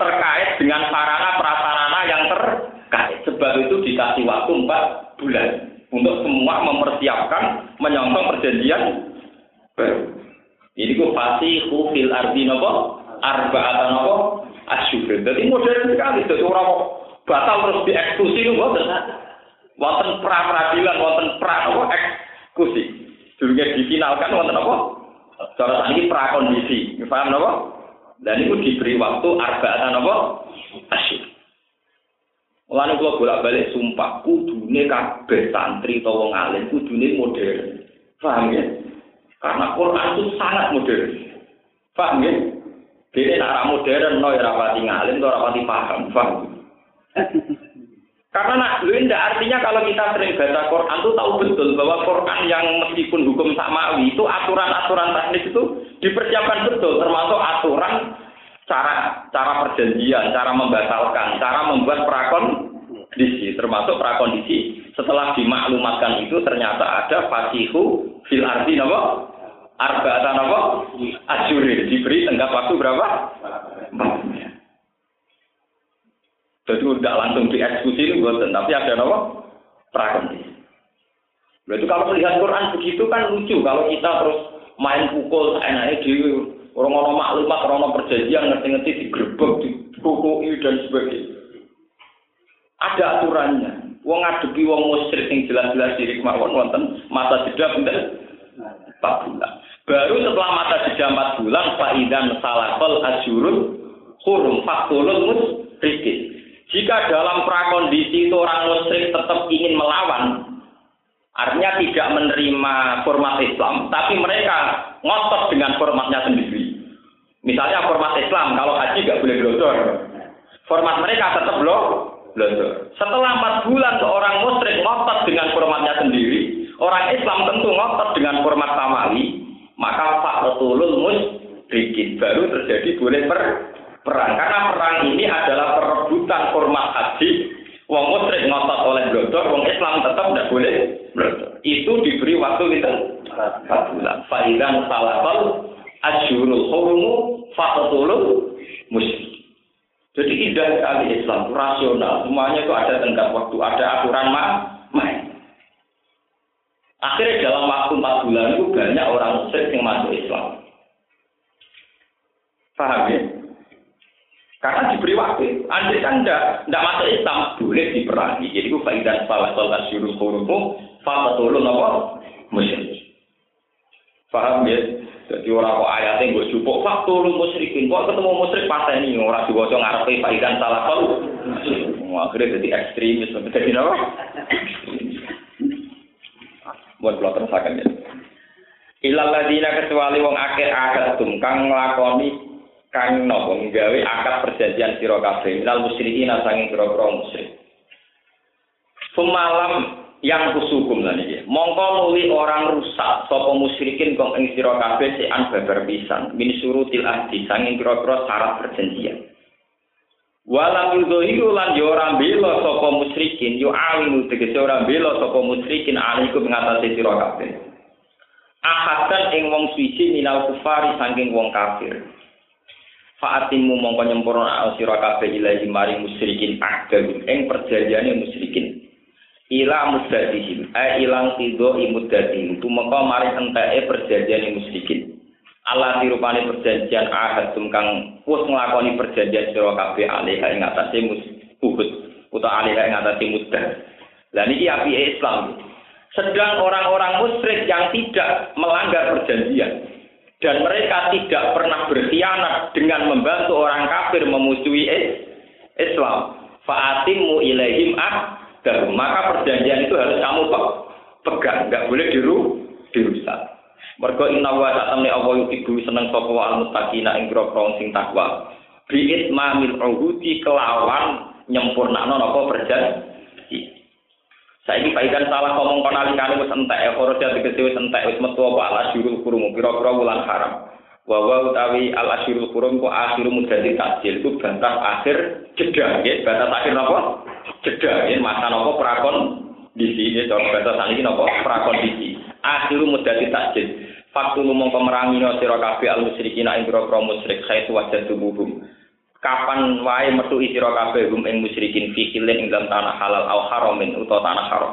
terkait dengan sarana prasarana yang terkait. Sebab itu dikasih waktu 4 bulan untuk semua mempersiapkan menyongsong perjanjian baru. Ini ku pasti fil ardi nopo atau nopo asyur. Jadi modern sekali. Jadi orang batal terus dieksekusi itu boten. Wonten pra peradilan, wonten pra apa eksekusi. Dulunya difinalkan wonten apa? Cara ini pra kondisi. Paham apa? Dan itu diberi waktu arba'atan apa? Asyik. Mulane kula bolak-balik sumpah kudune kabeh santri utawa wong alim kudune modern. Paham ya? Karena Quran itu sangat modern. Paham ya? Jadi nak modern, no ya rapati ngalim, no rapati paham. Paham? Karena nak, indah artinya kalau kita sering baca Quran itu tahu betul bahwa Quran yang meskipun hukum samawi itu aturan-aturan teknis itu dipersiapkan betul, termasuk aturan cara cara perjanjian, cara membatalkan, cara membuat prakondisi, termasuk prakondisi setelah dimaklumatkan itu ternyata ada fasihu fil arti nama arba'atan apa? Asyurin diberi tenggat waktu berapa? Jadi tidak langsung dieksekusi itu buatan, tapi ada apa? Prakondisi. Berarti kalau melihat Quran begitu kan lucu kalau kita terus main pukul enaknya di Orang ono maklumat, orang ono perjanjian, ngerti-ngerti digrebek, dikukui dan sebagainya. Ada aturannya. Wong ngadepi wong musyrik yang jelas-jelas diri kemauan wonten masa jeda bener 4 bulan. Baru setelah masa jeda 4 bulan faidan salakol ajurun hurum faktulun musyrikin. Jika dalam prakondisi itu orang musyrik tetap ingin melawan, artinya tidak menerima format Islam, tapi mereka ngotot dengan formatnya sendiri. Misalnya format Islam, kalau haji nggak boleh glodor. Format mereka tetap loh blondor. Setelah empat bulan seorang musyrik ngotot dengan formatnya sendiri, orang Islam tentu ngotot dengan format samawi, maka Pak Retulul musyrikin baru terjadi boleh per perang. Karena perang ini adalah perebutan format haji. Wong musyrik ngotot oleh blondor, wong Islam tetap tidak boleh. Itu diberi waktu itu empat bulan. Faidan salafal asyurul hurumu faqtulul musyrik. Jadi indah sekali Islam, rasional. Semuanya itu ada tenggat waktu, ada aturan main. Akhirnya dalam waktu 4 bulan itu banyak orang muslim yang masuk Islam. Paham ya? Karena diberi waktu. Andai kan tidak tidak masuk Islam, boleh diperangi. Jadi itu faidah salah salah syuruh hurumu, fatatulun apa? Muslim. Paham ya? Jadi orang kok ayatnya gue jupuk faktor lu musyrikin. Kok ketemu musyrik pas ini orang diwaca ngarepe faidan salah kau. Akhirnya jadi ekstremis. Jadi apa? Buat kalau terusakan ya. Ilal kecuali wong akhir akad tum kang nglakoni kang nopo nggawe akad perjanjian sira kabeh minal musyrikin sanging pira-pira musyrik. Semalam yang kusukum lah nih. Mongko orang rusak sapa musyrikin kong ing sira kabeh sean babar pisan min surutil ahdi sanging kira-kira syarat perjanjian. Walam yudhiru lan yo ora bela sapa musyrikin yo awinu tegese ora bela sapa musyrikin alaiku ngatasi sira kabeh. Ahadan ing wong suci minal kufari saking wong kafir. Fa'atimu mongko nyempurna sira kabeh ilahi mari musyrikin akdal ing perjanjiane musyrikin. Ila muddatihim ai ilang tido imuddatihim tumeka mari enteke perjanjian musyrikin. Allah dirupani perjanjian ahad kang wis nglakoni perjanjian sira kabeh alih ing atase uhud. Utawa alih ing atase muddah. Lah niki api Islam. Sedang orang-orang musyrik yang tidak melanggar perjanjian dan mereka tidak pernah berkhianat dengan membantu orang kafir memusuhi Islam fa'atimu ilaihim ah dan maka perjanjian itu harus kamu pegang, nggak boleh diru dirusak. Mergo inna wa ta'ala Allah ibu seneng sapa wa al-muttaqina grogro sing takwa. Bi'it mamil kelawan nyempurnakno napa perjanji. Saiki paikan salah ngomong kon alikane wis entek ya foroja tegese wis entek wis metu apa? Ala syurul kurum pira-pira wulan haram. Wa wa utawi al asyurul kurum ku akhiru mudati takjil itu batas akhir jeda nggih, batas akhir napa? jeda ya masa nopo prakon di sini cara bahasa saniki nopo? Prakondisi akhiru mudati takjid faktu lumong pemerangino sira kabeh al musyrikin ing pira-pira musyrik khaitu tubuhum kapan wae metu sira kabeh hum ing musyrikin fi ing dalam tanah halal au haramin utawa tanah haram.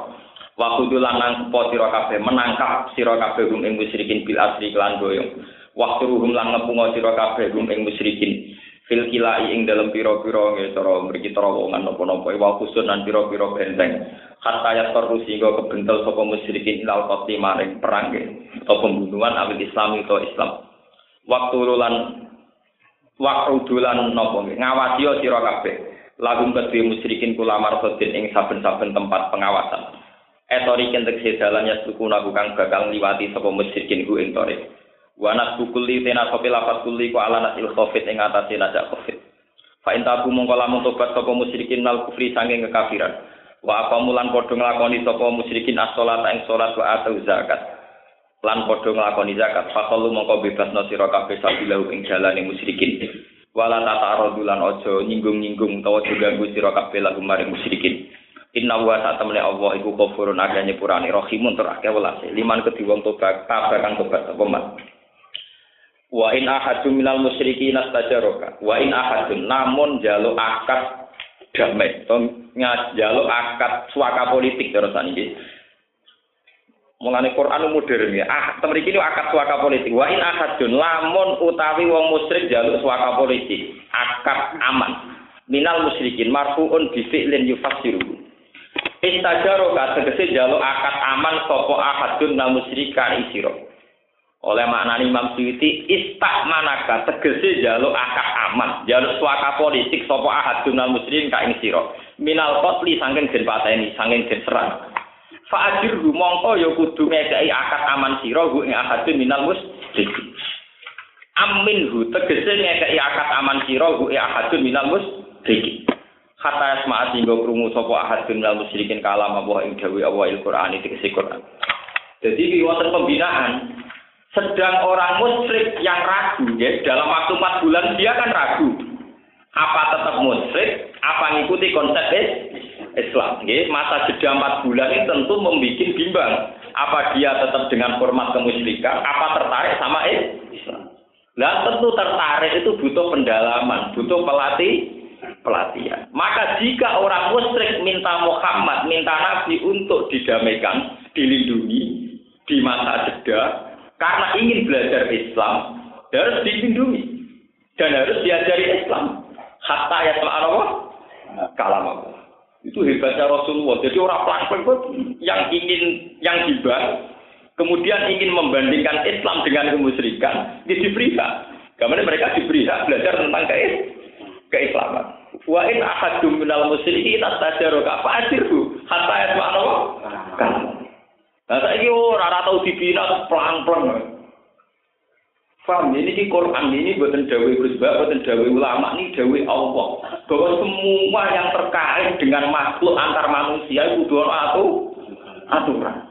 Wa kudulan nangkepo sira kabeh menangkap sira kabeh hum ing musyrikin bil asri kelan boyong waktu ruhum lan ngepungo sira kabeh hum ing musyrikin fil kilai ing dalam piro-piro nggih cara mriki terowongan napa-napa. Wa khusus nan piro-piro benteng. Hatta ya terus sehingga kebentel sapa musyrikin ilal qati maring perang atau pembunuhan awil Islam itu Islam. Waktu lulan waktu dulan napa ngawasi sira kabeh lagum kedhe musyrikin kula marhodin ing saben-saben tempat pengawasan etori kentek sedalannya suku nabu kang bakal liwati sapa musyrikin ku ing torik Wanas bukuli tena sopi lafat kuli ku ala nasil covid ing atase najak covid. Fa in tabu mongko lamun tobat sapa musyrikin nal kufri sange kekafiran. Wa apa mulan padha nglakoni sapa musyrikin as-shalat ing salat wa atu zakat. Lan padha nglakoni zakat. Fa kalu mongko bebasno sira kabeh sabilahu ing jalane musyrikin. Wala tata lan aja nyinggung-nyinggung utawa ganggu sira kabeh lagu maring musyrikin. Inna wa satamne Allah iku kafurun agane purane rahimun tur akeh welase. Liman kedhi wong tobat kabeh kang tobat apa Wa in ahadun minal musyrikin astajaraka. Wa in ahadun namun jaluk akad damai. To jaluk akad suaka politik terus iki. Mulane Quran modern ya. Ah, temen iki akad suaka politik. Wa in ahadun lamun utawi wong musyrik jaluk suaka politik. Akad aman. Minal musyrikin marfuun bi fi'lin yufassiru. Istajaro ka tegese jaluk akad aman sapa ahadun nal musyrika isiro. Oleh maknani Imam Suyuti istak manaka tegese jaluk akad aman, jaluk suaka politik sapa ahadun nal musyrikin ka ing sira. Minal qatli saking den pateni, saking den serang. Fa'ajir mongko ya kudu ngekei akad aman sira hu ing ahadun minal musyrik. Amin hu tegese ngekei akad aman sira hu ing ahadun minal musyrik. Kata asma sehingga krungu sapa ahadun minal musyrikin kalam apa ing dawuh Allah Al-Qur'an iki Quran. Jadi di wonten pembinaan sedang orang musyrik yang ragu ya dalam waktu 4 bulan dia kan ragu apa tetap musyrik apa ngikuti konsep Islam. Masa jeda 4 bulan ini tentu membuat bimbang. Apa dia tetap dengan format kemusyrikan, apa tertarik sama Islam. Lah tentu tertarik itu butuh pendalaman, butuh pelatih pelatihan. Maka jika orang musyrik minta Muhammad, minta Nabi untuk didamaikan, dilindungi di masa jeda, karena ingin belajar Islam, harus dilindungi dan harus diajari Islam. Hatta ya Allah, kalam Allah. Itu hebatnya Rasulullah. Jadi orang pelak yang ingin yang tiba, kemudian ingin membandingkan Islam dengan kemusyrikan, dia diberi hak. Karena mereka diberi hak belajar tentang ke keislaman. Wa in ahadum minal musyrikin ka fa'asirhu hatta yasma'na wa kan. Nah saiki ora ora tau dibina pelang-pelang. Paham ini di Quran ini buatan dawe Gus buatan dawe ulama ini dawe Allah. Bahwa semua yang terkait dengan makhluk antar manusia itu dua atau aturan.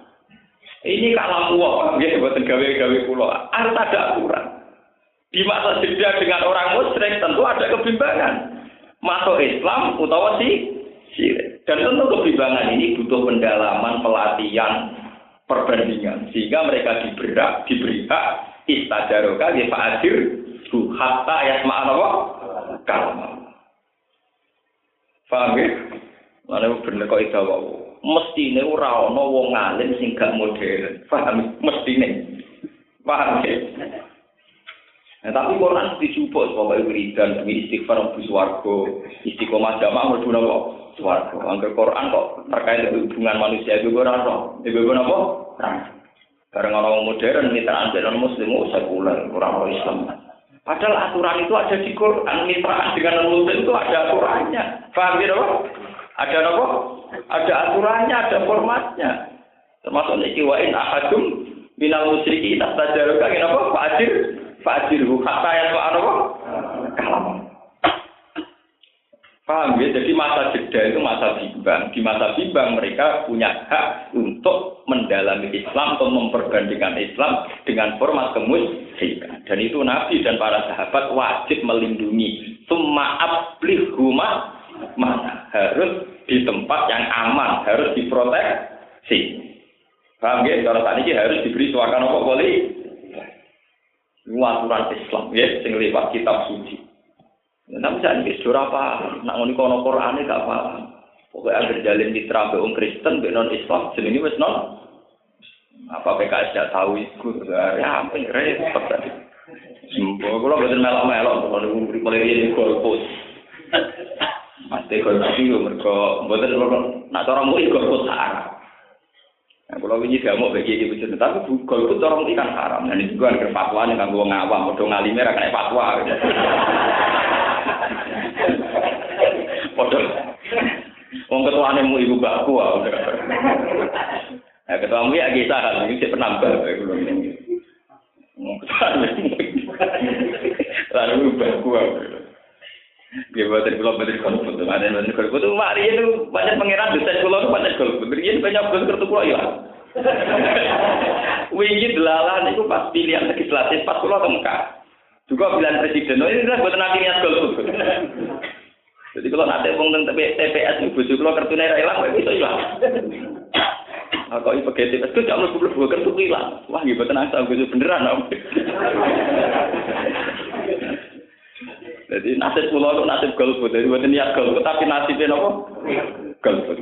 Ini kalau Allah, ya buatan gawe-gawe pulau harus ada aturan. Di masa jeda dengan orang musyrik tentu ada kebimbangan. Masuk Islam utawa si sirik. Dan tentu kebimbangan ini butuh pendalaman, pelatihan, perbandingan sehingga mereka diberi diberi hak istajaroka ya fa'adir bu hatta yasma'an apa? Kalma. Paham ya? Mana bener kok itu wow. Mesti ini ora ono wong alim sing gak modern. Paham? Mesti ini. Paham ya? Nah, tapi Quran dijupuk sebagai wiridan demi istighfar mlebu swarga, istiqomah jamaah mlebu napa? Swarga. Angger Quran kok terkait hubungan manusia itu ora ono. Ibu napa? Bareng orang modern mitraan dengan muslim oh sekuler, orang Islam. Padahal aturan itu ada di Quran, mitraan dengan muslim itu ada aturannya. Paham ya, Ada apa? Ada aturannya, ada formatnya. Termasuk niki wa in ahadum minal musyriki tastajaruka kenapa? Fa'ajir fa'ajirhu hatta ya apa? Kalam. Paham ya? Jadi masa jeda itu masa bimbang. Di masa bimbang mereka punya hak untuk mendalami Islam atau memperbandingkan Islam dengan format kemusyrikan. Dan itu Nabi dan para sahabat wajib melindungi. Summa ablihuma mana harus di tempat yang aman, harus diproteksi. Paham ya? Kalau tadi harus diberi suakan apa boleh? Aturan Islam ya, sing lewat kitab suci. Tapi saya ini sudah apa? Nak ngoni kono Quran gak paham. Pokoknya agar jalin mitra be Kristen, be non Islam, ini wes non. Apa PKS tidak tahu itu? Ya, apa repot tadi. Sembuh, kalau betul melok-melok, kalau diberi mulai ini golput. Mesti golput itu mereka, betul nak orang murid golput haram. Nah, kalau ini gak mau bagi di bujur, tapi golput orang murid kan haram. Dan itu juga ada fatwa yang gue ngawam, udah ngalimnya kena fatwa. Padahal Wong ketuane mu ibu bakku ah. Nah, ketua mu ya kita kan iki penambah kayak kulo ini. Lalu bakku ah. Dia buat dari pulau betul kalau betul ada yang betul betul mari itu banyak pangeran dosen pulau itu banyak kalau betul banyak betul kartu pulau ya. Wingi delalan itu pas pilihan legislatif pas ke Mekah. Juga pilihan presiden, oh, ini kan buat nanti niat golput. Jadi kalau nanti wong tentang TPS itu bujuk kalau kartu naira hilang, itu hilang. Nah, kok ibu TPS itu jangan lupa lupa kartu hilang. Wah, tenang sama gue beneran om. Jadi nasib pulau itu nasib golput, jadi buat niat golput, tapi nasibnya apa? Golput.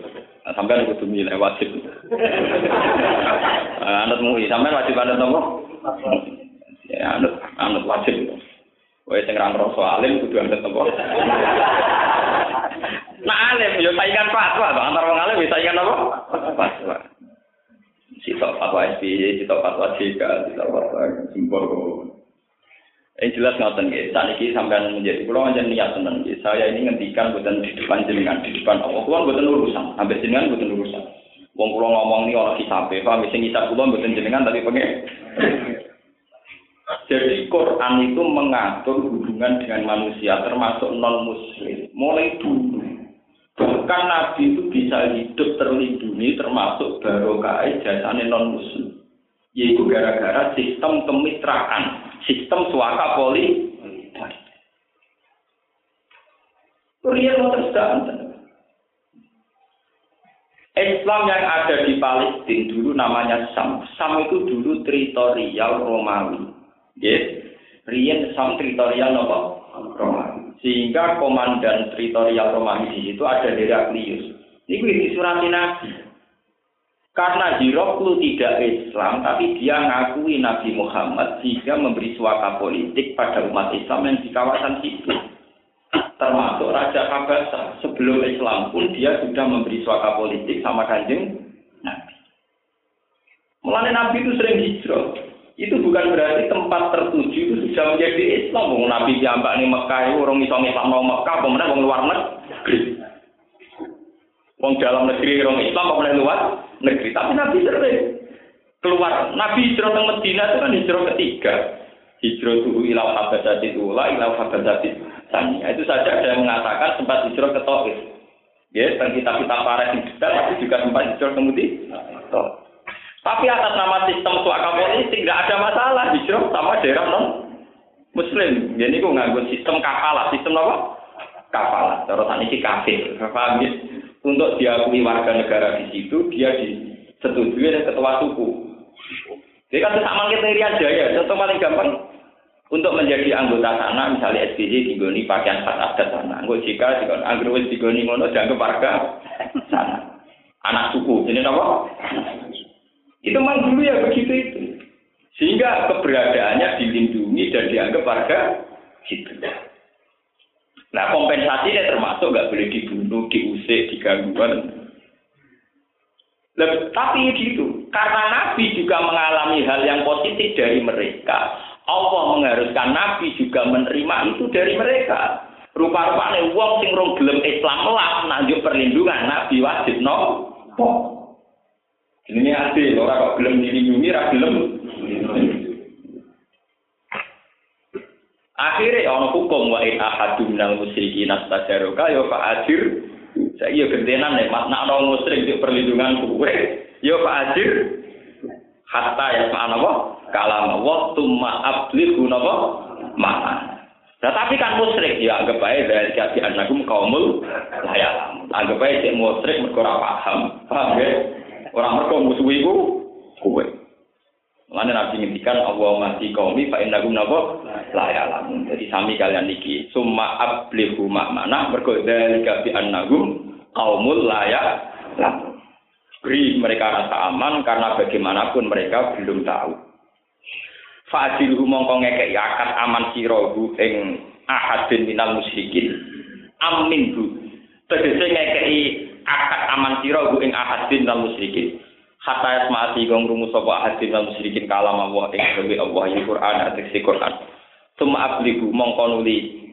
Nah, sampai aku tuh milih wajib. Anut MUI, sampean wajib anut apa? Ya anut anut wajib. Kowe sing ra ngrasa alim kudu anut apa? Nah alim yo saingan fatwa, antara wong alim bisa saingan apa? Fatwa. Sitok fatwa SBY, sitok fatwa JK, sitok fatwa Simpor. Ini jelas ngoten nggih. Saat ini sampean menjadi pulau aja niat tenan nggih. Saya ini ngendikan bukan di depan jenengan, di depan Allah. Kulo bukan urusan, sampai jenengan bukan urusan. Wong kula ngomong ini orang hisabe, paham sing hisab kula mboten jenengan tapi pengen. Jadi Quran itu mengatur hubungan dengan manusia termasuk non muslim mulai dulu. Bahkan Nabi itu bisa hidup terlindungi termasuk barokah jasane non muslim. Yaitu gara-gara sistem kemitraan, sistem suaka poli. Mau Islam yang ada di Palestina dulu namanya Sam. Sam itu dulu teritorial Romawi. Yes. Rian Sam teritorial apa? Romawi. Sehingga komandan teritorial Romawi di situ ada Heraklius. Ini di surat Nabi. Karena Hiroklu tidak Islam, tapi dia ngakui Nabi Muhammad sehingga memberi suaka politik pada umat Islam yang di kawasan situ termasuk Raja Kabasa sebelum Islam pun dia sudah memberi suaka politik sama kanjeng Nabi. Mulanya Nabi itu sering hijrah. Itu bukan berarti tempat tertuju itu sudah menjadi Islam. Wong Nabi jambak nih Mekah orang isong Islam mau Mekah, kemudian orang luar negeri. Wong dalam negeri orang Islam, kemudian luar negeri. Tapi Nabi sering keluar. Nabi hijrah ke Medina itu kan hijrah ketiga. Hijrah itu ilau habasati ula, ilau habasati Tanya. Itu saja ada yang mengatakan sempat hijrah ke Taif. Ya, dan kita-kita para di detail, tapi juga sempat hijrah kemudian. Tapi atas nama sistem suaka politik tidak ada masalah hijrah sama daerah non Muslim. Jadi aku nganggur sistem kafalah, sistem apa? Kafalah. Terus ini kafir. Paham ya? Untuk diakui warga negara di situ, dia disetujui oleh ketua suku. Jadi kan sama kita Irian Jaya, contoh paling gampang untuk menjadi anggota sana misalnya SPJ digoni pakaian khas adat sana anggota jika digoni anggota digoni ngono dianggap warga sana anak suku ini apa itu memang dulu ya begitu itu. Sehingga keberadaannya dilindungi dan dianggap warga situ. Nah kompensasinya termasuk nggak boleh dibunuh diusik digangguan. Tapi gitu karena Nabi juga mengalami hal yang positif dari mereka. Allah mengharuskan Nabi juga menerima itu dari mereka. Rupa-rupanya wong sing rong gelem Islam lah nanjuk perlindungan Nabi wajib no. Ini adil, orang kok gelem dilindungi, ra gelem. Akhirnya ono hukum wa in ahadum minal musyrikin astajaroka ya fa ajir. Saya gentenan nek makna ono musyrik di perlindungan kuwe. Ya fa ajir. Hatta ya fa apa? kalam Allah tumma ablighu napa mana. Nah, tapi kan musyrik ya anggap aja dari kasi anagum kaumul layak. Anggap aja cek musyrik mergo ora paham. Paham ya? Orang mergo musuh iku kowe. Mana nabi ngendikan Allah mati kaumi fa innahum napa layak. Jadi sami kalian niki summa ablighu mana mergo dari kasi anagum kaumul layak. Beri mereka rasa aman karena bagaimanapun mereka belum tahu. Fadilhu mongko ngekek akad aman sirahu ing ahadin minal musyrikin. Amin bu. Tegese ngekeki akad aman sirahu ing ahadin minal musyrikin. Hatta yasma'ati gong rumus sapa ahadin minal musyrikin kalam Allah ing dewe Allah ing Quran atau Quran. Suma abligu mongko nuli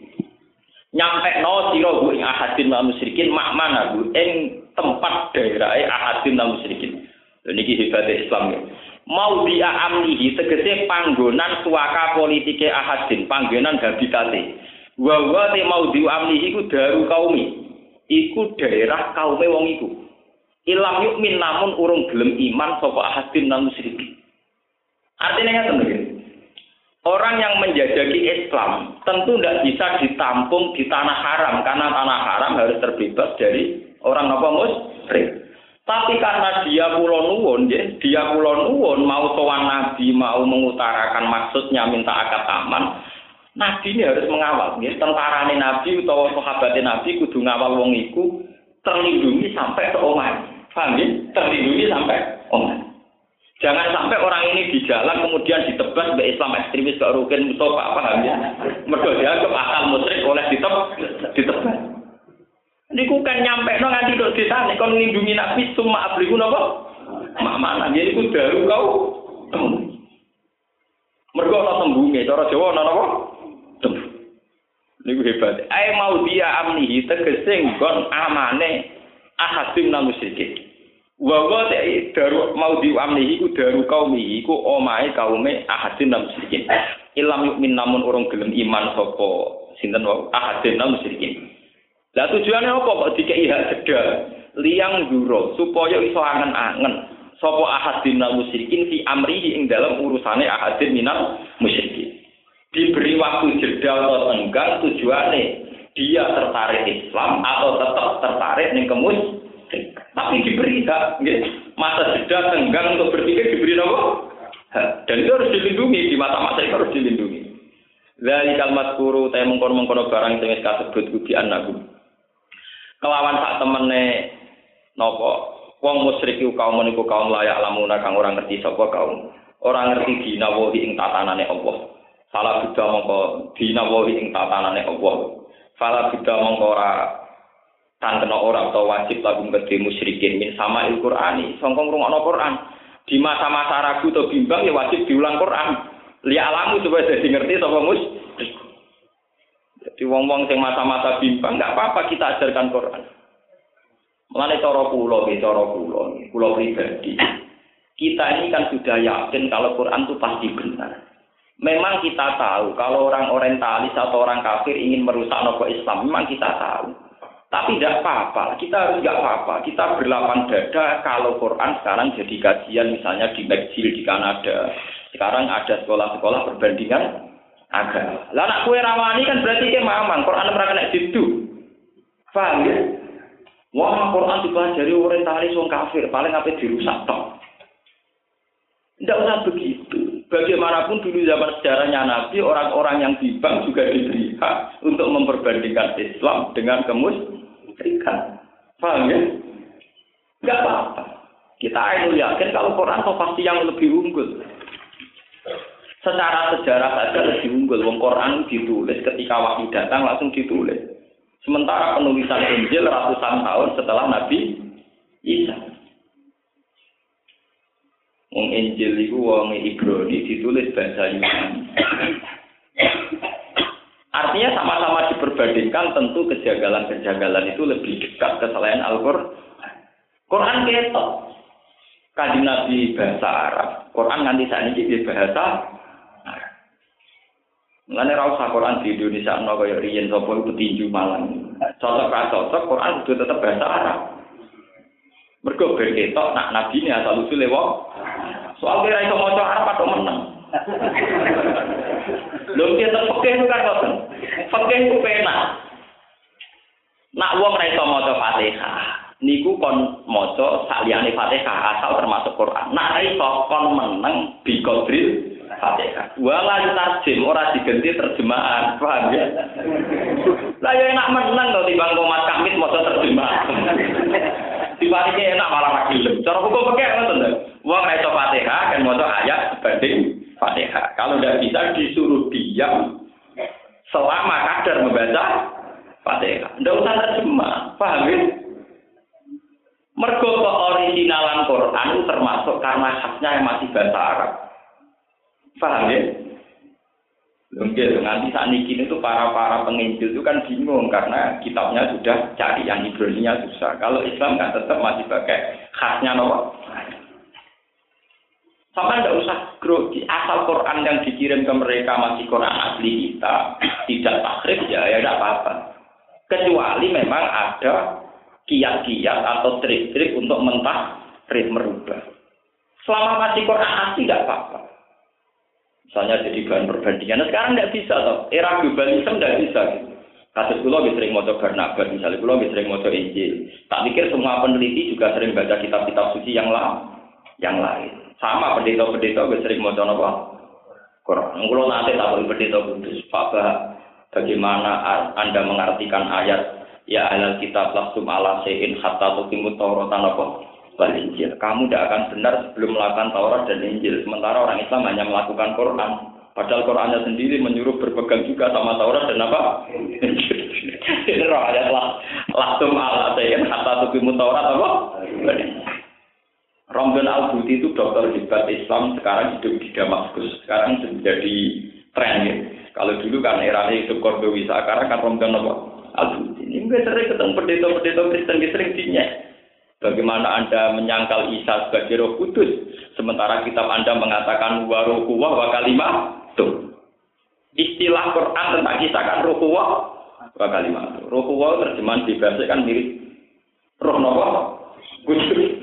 nyampe no sirahu ing ahadin minal musyrikin makmana bu ing tempat daerah ahadin minal musyrikin. Niki hebatnya Islam ya mau dia amnihi tegese panggonan suaka politike ahadin panggonan habitate wa wa te mau di amnihi iku daru kaumi iku daerah kaume wong iku. Ilam yukmin namun urung gelem iman sapa ahadin nang musyrik artinya ngaten lho Orang yang menjajaki Islam tentu tidak bisa ditampung di tanah haram karena tanah haram harus terbebas dari orang apa musyrik. Tapi karena dia pulau nuwun, ya, dia pulau nuwun mau sowan nabi, mau mengutarakan maksudnya minta akad aman, nabi ini harus mengawal. Ya. Tentara nabi atau sahabat nabi kudu ngawal wong iku terlindungi sampai ke omah. Paham ya? Terlindungi sampai omah. Jangan sampai orang ini di jalan kemudian ditebas oleh Islam ekstremis ke Rukin Mustafa nggak ya? Mereka dianggap akal musyrik oleh ditebas. ditebas. Ini kan nyampe no nganti dok di sana, kon ngelindungi Nabi cuma abliku nopo. Mak mana dia itu daru kau. Mereka orang tembunge, cara Jawa nopo apa? Niku hebat. Ayo mau dia amnihi tegesing gon amane ahadim namu sedikit. Wa daru mau diamnihi ku daru kaumihi ku omahe kaume ahadin nam musyrikin. Ilam yukmin namun orang gelem iman sapa sinten wa ahadin nam musyrikin. Lah tujuannya apa kok dikei hak jeda liang duro supaya iso angen-angen sapa ahadin nam musyrikin fi amrihi ing dalam urusane ahadin minal musyrikin. Diberi waktu jeda atau tenggang tujuannya dia tertarik Islam atau tetap tertarik ning kemus tapi diberi hak, masa jeda tenggang untuk berpikir diberi apa? Dan itu harus dilindungi di mata-mata itu harus dilindungi. Dari kalimat kuru, saya mengkono-mengkono barang yang kasebut kubi anakku. Kelawan sak temene nopo wong musyrik kaum meniku kaum layak lamuna kang orang ngerti sapa kaum. Orang ngerti dinawahi ing tatanane Allah. Salah bida mongko dinawahi ing tatanane Allah. Fala bida mongko ora kan kena ora atau wajib lagu kedhe musyrikin. Min sama il Qur'ani. Sangka ngrungokno Quran. Di masa-masa ragu atau bimbang ya wajib diulang Quran. Li alamu supaya jadi ngerti sapa mus? Jadi wong-wong sing masa-masa bimbang nggak apa-apa kita ajarkan Quran. Mulane cara kula nggih cara kula kula pribadi. Kita ini kan sudah yakin kalau Quran itu pasti benar Memang kita tahu kalau orang orientalis atau orang kafir ingin merusak nopo Islam, memang kita tahu. Tapi tidak apa-apa, kita harus nggak apa-apa. Kita berlapan dada kalau Quran sekarang jadi kajian misalnya di McGill di Kanada. Sekarang ada sekolah-sekolah perbandingan agama. Lah anak kue rawani kan berarti ke mamang, Quran mereka kena situ. Paham ya? Wah, Quran dipelajari orientalis wong kafir, paling apa dirusak toh. Tidak usah begitu. Bagaimanapun dulu zaman sejarahnya Nabi, orang-orang yang bimbang juga diberi hak untuk memperbandingkan Islam dengan kemus ikan. Paham ya? Enggak apa-apa. Kita itu yakin kalau Quran itu pasti yang lebih unggul. Secara sejarah saja lebih unggul. Wong Quran ditulis ketika wahyu datang langsung ditulis. Sementara penulisan Injil ratusan tahun setelah Nabi Isa. Wong Injil itu wong Ibrani ditulis bahasa Yunani. Artinya sama-sama diperbandingkan tentu kejagalan-kejagalan itu lebih dekat ke selain Al-Qur'an. Quran ketok. Kaji Nabi bahasa Arab. Quran nganti saat ini di bahasa Arab. Mulane ra usah Quran di Indonesia ana kaya riyen sapa petinju malang. Cocok ra cocok Quran kudu tetep bahasa Arab. Mergo ben ketok nak nabi ini asal usule wong. Soal kira iso maca Arab atau menang. Lho kita fikih itu kan ngoten. Fikih itu penak. Nak wong ra iso maca Fatihah, niku kon maca saliyane Fatihah asal termasuk Quran. Nak ra iso kon meneng bi qadril Fatihah. Wala tarjim ora diganti terjemahan, paham ya? Lah ya enak meneng to timbang Mas Kamit maca terjemahan. Dibandingke enak malah ra gelem. Cara hukum fikih ngoten lho. Wong iso Fatihah kan maca ayat sebanding Fatihah. Kalau tidak bisa disuruh diam selama kadar membaca Fatihah. Tidak usah terjemah, paham ya? Mergo originalan Quran termasuk karena khasnya yang masih bahasa Arab. Paham ya? Mungkin nanti saat ini itu para para penginjil itu kan bingung karena kitabnya sudah cari yang Ibrani-nya susah. Kalau Islam kan tetap masih pakai khasnya nomor. Sampai tidak usah grogi. Asal Quran yang dikirim ke mereka masih Quran asli kita, tidak takrif ya, ya tidak apa-apa. Kecuali memang ada kiat-kiat atau trik-trik untuk mentah trik merubah. Selama masih Quran asli tidak apa-apa. Misalnya jadi bahan perbandingan. Nah, sekarang tidak bisa toh. Era globalisme tidak bisa. Gitu. Kasus pulau bisa sering motor Barnabas, misalnya pulau bisa sering motor Injil. Tak pikir semua peneliti juga sering baca kitab-kitab suci yang lain. Yang lain. Sama pendeta-pendeta gue sering mau apa? Quran. Kalau nanti boleh pendeta kudus, Pak bagaimana Anda mengartikan ayat ya alal kitab langsung ala sein hatta tukimu tauratan apa? wal Injil. Kamu tidak akan benar sebelum melakukan Taurat dan Injil. Sementara orang Islam hanya melakukan Quran. Padahal Qurannya sendiri menyuruh berpegang juga sama Taurat dan apa? Ini roh ayat lah. Ala saya kata tukimu Taurat apa? Romdan al Buti itu dokter hebat Islam sekarang hidup di Damaskus. Sekarang menjadi tren ya. Kalau dulu kan era hidup Kordowi, sekarang kan Romdan apa? Al Buti. Ini sering ketemu pendeta-pendeta Kristen sering dinya. Bagaimana Anda menyangkal Isa sebagai roh kudus, sementara kitab Anda mengatakan waruhuwah wa kalimah tuh. Istilah Quran tentang Isa kan ruhuwah wa kalimah. Ruhuwah terjemahan dibahasa kan mirip roh nopo kudus.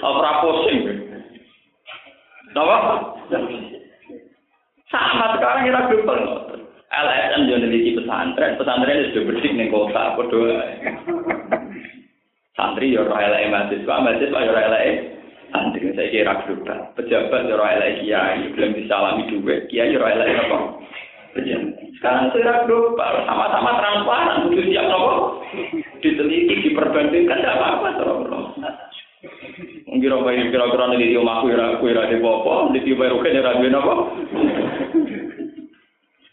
Ora pusing. Napa? Sama sekarang kita global. LSM yo neliti pesantren, pesantren sudah bersih ning kota, padha Santri yo ora eleke mahasiswa, mahasiswa yo ora eleke santri. Saya kira global. Pejabat yo ora eleke kiai, belum disalami duit, kiai yo ora eleke apa? Sekarang secara global, sama-sama transparan, butuh siap nopo, diteliti, diperbandingkan, tidak apa-apa, Kira-kira kira-kira nih di omahku ya aku ya di popo, di tiba rugen ya ragu apa?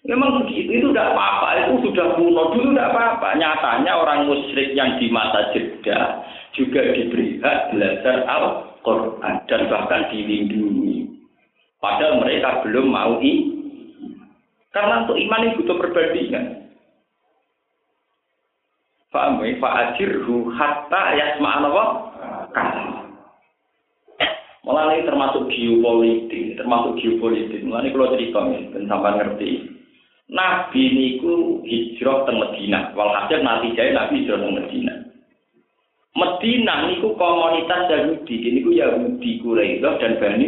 Memang begitu, itu tidak apa-apa, itu sudah kuno dulu tidak apa-apa. Nyatanya orang musyrik yang di masa jeda juga diberi hak belajar Al-Quran dan bahkan dilindungi. Padahal mereka belum mau i. Karena untuk iman itu butuh perbandingan. Fa'amu fa'ajirhu hatta yasma'an Allah kalam. Malah ini termasuk geopolitik, termasuk geopolitik. Malah ini kalau cerita nih, dan sampai ngerti. Nabi niku hijrah ke Medina. Walhasil nanti jaya Nabi hijrah ke Medina. Medina niku komunitas Yahudi. Ini ku Yahudi Quraisy dan Bani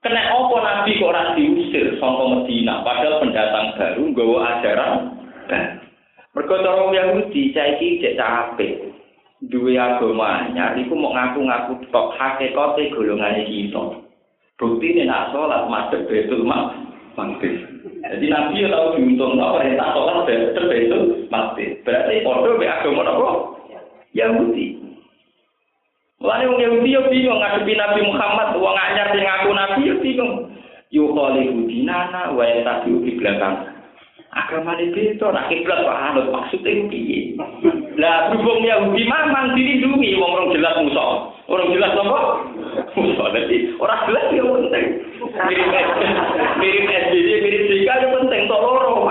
Kena apa Nabi kok ora diusir saka Medina padahal pendatang baru nggawa ajaran. Mergo cara Yahudi saiki cek capek duwe agama anyar iku mau ngaku-ngaku tok hakikate golongane kita. Bukti ini nak masuk betul mak mati. Jadi nabi ya tahu diuntung apa perintah sholat betul betul mati. Berarti bodoh be agama apa? Yahudi. Mulane wong Yahudi yo bingung ngadepi Nabi Muhammad wong anyar sing ngaku nabi yo bingung. Yo khalifu dinana wa yatabiu di belakang agama ini itu nak kiblat anut maksudnya piye lah berhubung Yahudi mamang dilindungi wong orang jelas musuh. Orang jelas apa? Musuh. Jadi orang jelas ya penting. Mirip mirip SBY mirip Jika ya penting tok loro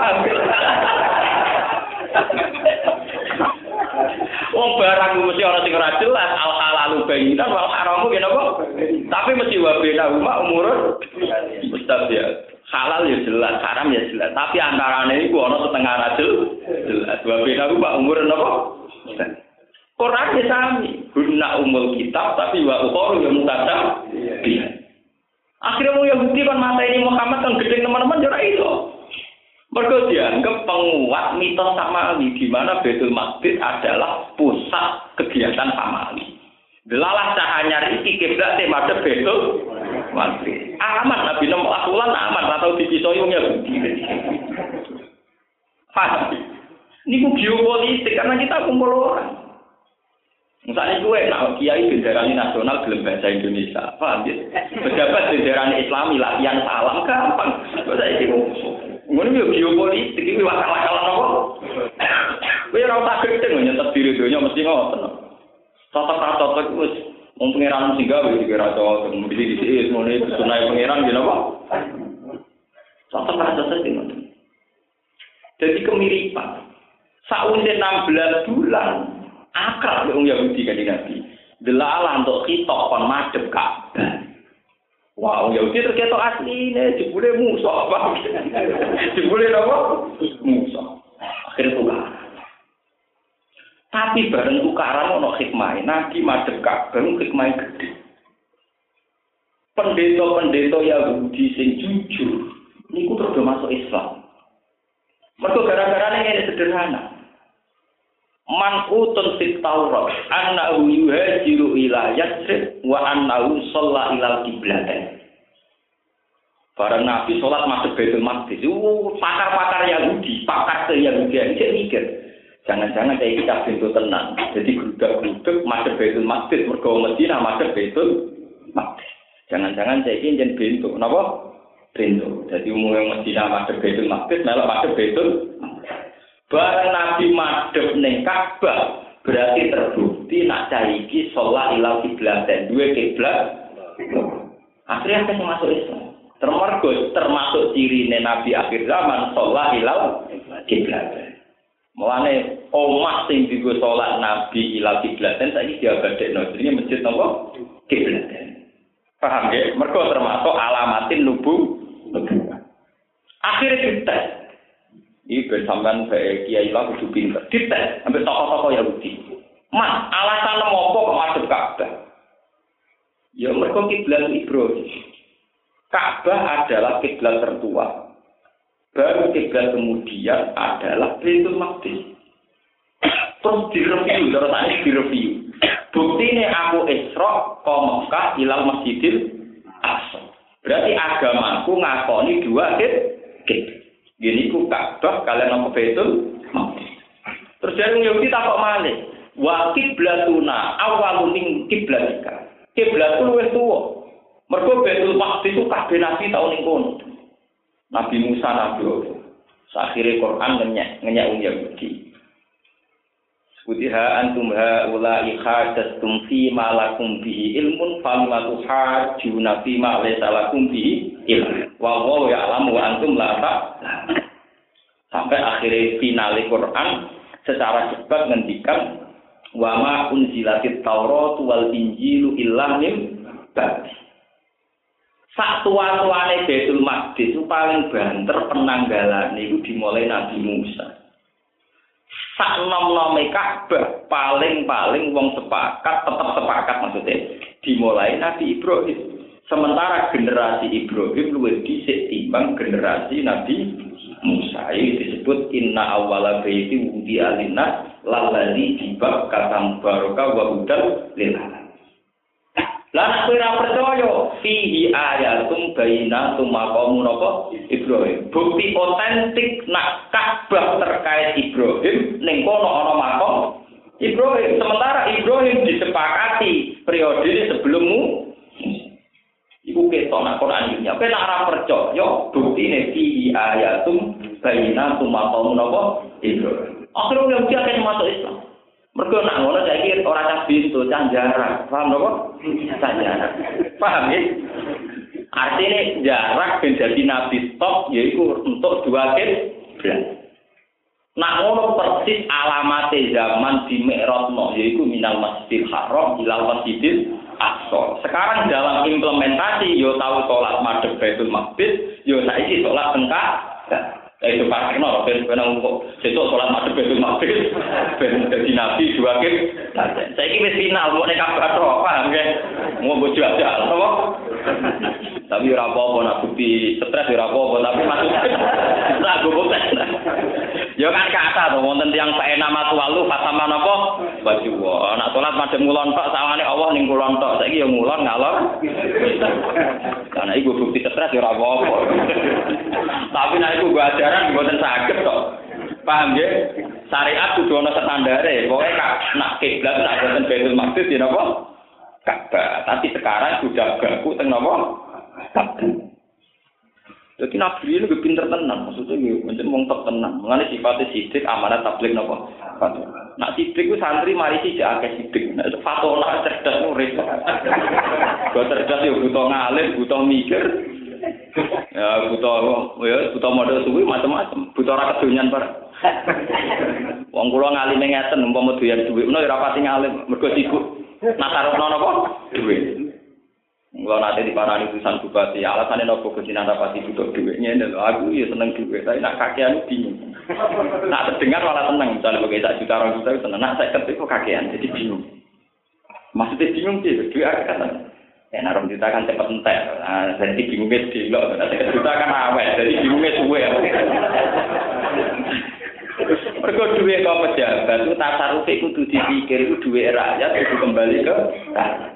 Wong barang mesti orang sing ora jelas al halalu bayinan wal haramu ya napa? Tapi mesti wa bena umur mustabiat halal ya jelas, haram ya jelas. Tapi antaranya itu ono setengah rajul jelas. Aku pak umur nopo. Quran ya sami. Guna umul kitab tapi wa ukhoru yang mutada. Iya. Akhirnya mau Yahudi kan mata ini Muhammad kan gede teman-teman jora itu. Mereka dianggap penguat mitos Samawi di mana Betul Masjid adalah pusat kegiatan Samawi. Delalah cahanya riki kiblat madhep Betul Masjid. Aman Nabi Nom Asulan aman atau dipisoi Yahudi. Paham? Ini geopolitik karena kita kumpul orang. Misalnya gue, nah kiai benderani nasional belum bahasa Indonesia, paham ya? Pejabat benderani Islami latihan salam gampang. Saya itu, ini geopolitik, ini wakal-wakalan apa? Gue rasa usah gedeng nyetet diri dunia mesti ngotot. Totok-totok itu Wong pangeran sing gawe dikira cowok kemudian di sini semuanya itu sunai pangeran gitu apa? Satu kata saja Jadi kemiripan. Sausnya 16 bulan akal wong Yahudi kan Nabi. Delalah untuk kita kon madep Ka'bah. Wah, wow, Yahudi terketok asli ini, jebule musuh apa? jebule apa? Musuh. Akhirnya tukar. Tapi bareng tukaran ono hikmah. Nabi madhep Ka'bah hikmah gede. Pendeta-pendeta Yahudi sing jujur niku terus masuk Islam. Mergo gara-gara ini sederhana. Man utun fit Taurat annahu yuhajiru ila Yathrib wa annahu shalla ila qiblatain. Barang Nabi sholat masuk Baitul Maqdis, pakar-pakar Yahudi, pakar ke Yahudi, ini mikir. Jangan-jangan kayak kita pintu tenang. Jadi geruduk-geruduk madhep Baitul Maqdis mergo Medina madhep Baitul Maqdis. Jangan-jangan saya ini jadi pintu. Kenapa? Pintu. Jadi umumnya Medina madhep Baitul Maqdis, melok madhep Baitul Barang Nabi madhep ning Ka'bah, berarti terbukti nak caiki sholat ilal kiblat dan dua kiblat. Akhirnya akan masuk Islam. Termasuk termasuk ciri Nabi akhir zaman sholat ilal kiblat. Mulane omah sing digo salat Nabi ila kiblaten saiki diabadekno jenenge masjid napa? Kiblaten. Paham ya? Mergo termasuk alamatin nubu. Akhirnya dites. Ini bae kiai lah kudu pinter. Dites sampai tokoh-tokoh Yahudi. Mas, alasan apa kok masuk Ka'bah? Ya mergo kiblat Ibrahim. Ka'bah adalah kiblat tertua. Baru kiblat kemudian adalah Baitul Maqdis. Terus direview, terus tadi direview. Bukti ini aku Isra ke Mekah ilal Masjidil Aqsa. Berarti agamaku ngakoni dua kib. Gini ku Ka'bah kalian nopo Maqdis. Terus dari Yahudi takok malih. Wa kiblatuna awalun ing kiblatika. Kiblat luwih tuwa. Mergo Baitul Maqdis itu kabeh nabi tau ning. Nabi Musa, Nabi Odo. Akhirnya Quran ngenyek, ngenyek um Yahudi. Kutiha antum haula ikhadastum fi ma lakum bihi ilmun famma tuhajjuna fi ma laysa lakum bihi ilm. Wa wa ya'lamu wa antum la Sampai akhirnya final Quran secara cepat ngendikan wa ma unzilatit Taurat wal Injilu illa min ba'di. Sak tua-tuane Baitul Maqdis paling banter penanggalan itu dimulai Nabi Musa. Sak nom-nome Ka'bah paling-paling wong sepakat, tetap sepakat maksudnya dimulai Nabi Ibrahim. Sementara generasi Ibrahim luwih dhisik timbang generasi Nabi Musa. Ini disebut inna awwala baiti wudi alina lalladzi dibab kata barokah wa hudal lil Lah kowe ora percaya fihi ayatum bayyinatum maqamu napa Ibrahim. Bukti otentik nak Ka'bah terkait Ibrahim ning kono ana makam Ibrahim. Sementara Ibrahim disepakati periode sebelummu Iku ketok nak Quran ini. Apa nak ora percaya bukti ini fihi ayatum bayyinatum maqamu napa Ibrahim. Akhirnya dia akan masuk Islam. Mergo nak ngono saiki ora cah bintu, cah jarak. Paham lho Cah jarak. Paham ya? Artinya jarak ben dadi nabi stop yaiku untuk dua kiblat. Nak ngono persis alamate zaman di Mi'rajno yaiku minal Masjidil Haram ilal Masjidil Aqsa. Sekarang dalam implementasi yo tahu sholat madhep Baitul Maqdis, yo saiki sholat tengkak. Eh itu kenal, ben ben kok besok sholat madhep itu maghrib, ben jadi nabi dua kip. Saya ini wis final, mau nekap atau paham kan? Mau bojo aja, apa? Tapi ora apa-apa, nak bukti stres ora apa-apa, tapi maksudnya tak gue bukti. Ya kan kata tuh, wonten tiang saya nama tualu, fatama apa? Baju wah, nak sholat madhep ngulon tok, sawane Allah ning ngulon tok, saya yang ngulon ngalor. Karena ibu bukti stres ora apa-apa. Tapi nak ibu gue ajar ajaran mboten saged kok. Paham ya? Syariat kudu ana standare. Pokoke nak kiblat nak boten Baitul Maqdis ya napa? Ka'bah. Tapi sekarang sudah baku teng napa? Ka'bah. Jadi Nabi ini lebih pinter tenang, maksudnya gitu, macam wong tenang. Mengenai sifatnya sidik, amanat tablik nopo. Nak sidik itu santri mari sih jaga sidik. Nah, fatona cerdas nuris. Gue cerdas ya butuh ngalir, butuh mikir, ya butuh ya butuh modal suwi macam-macam butuh ora kedonyan par wong kula ngalime ngeten umpama doyan dhuwit menawa ora pati ngalim mergo sibuk nasarokno napa dhuwit Kalau nanti di parani tulisan bupati, alasannya nopo kesinan rapati butuh duitnya, dan aku ya seneng duit, tapi nak kakean bingung. Nak terdengar malah seneng, misalnya pakai tak juta orang juta seneng, nak saya ketik kok kakean, jadi bingung. Maksudnya bingung sih, duit aku kata, Ya, nah, juta kan cepat entek. Nah, jadi bingungnya di lo. Juta kan awet, jadi bingungnya suwe. Mereka duit kau pejabat itu tasaruf itu kudu dipikir itu duit rakyat itu kembali ke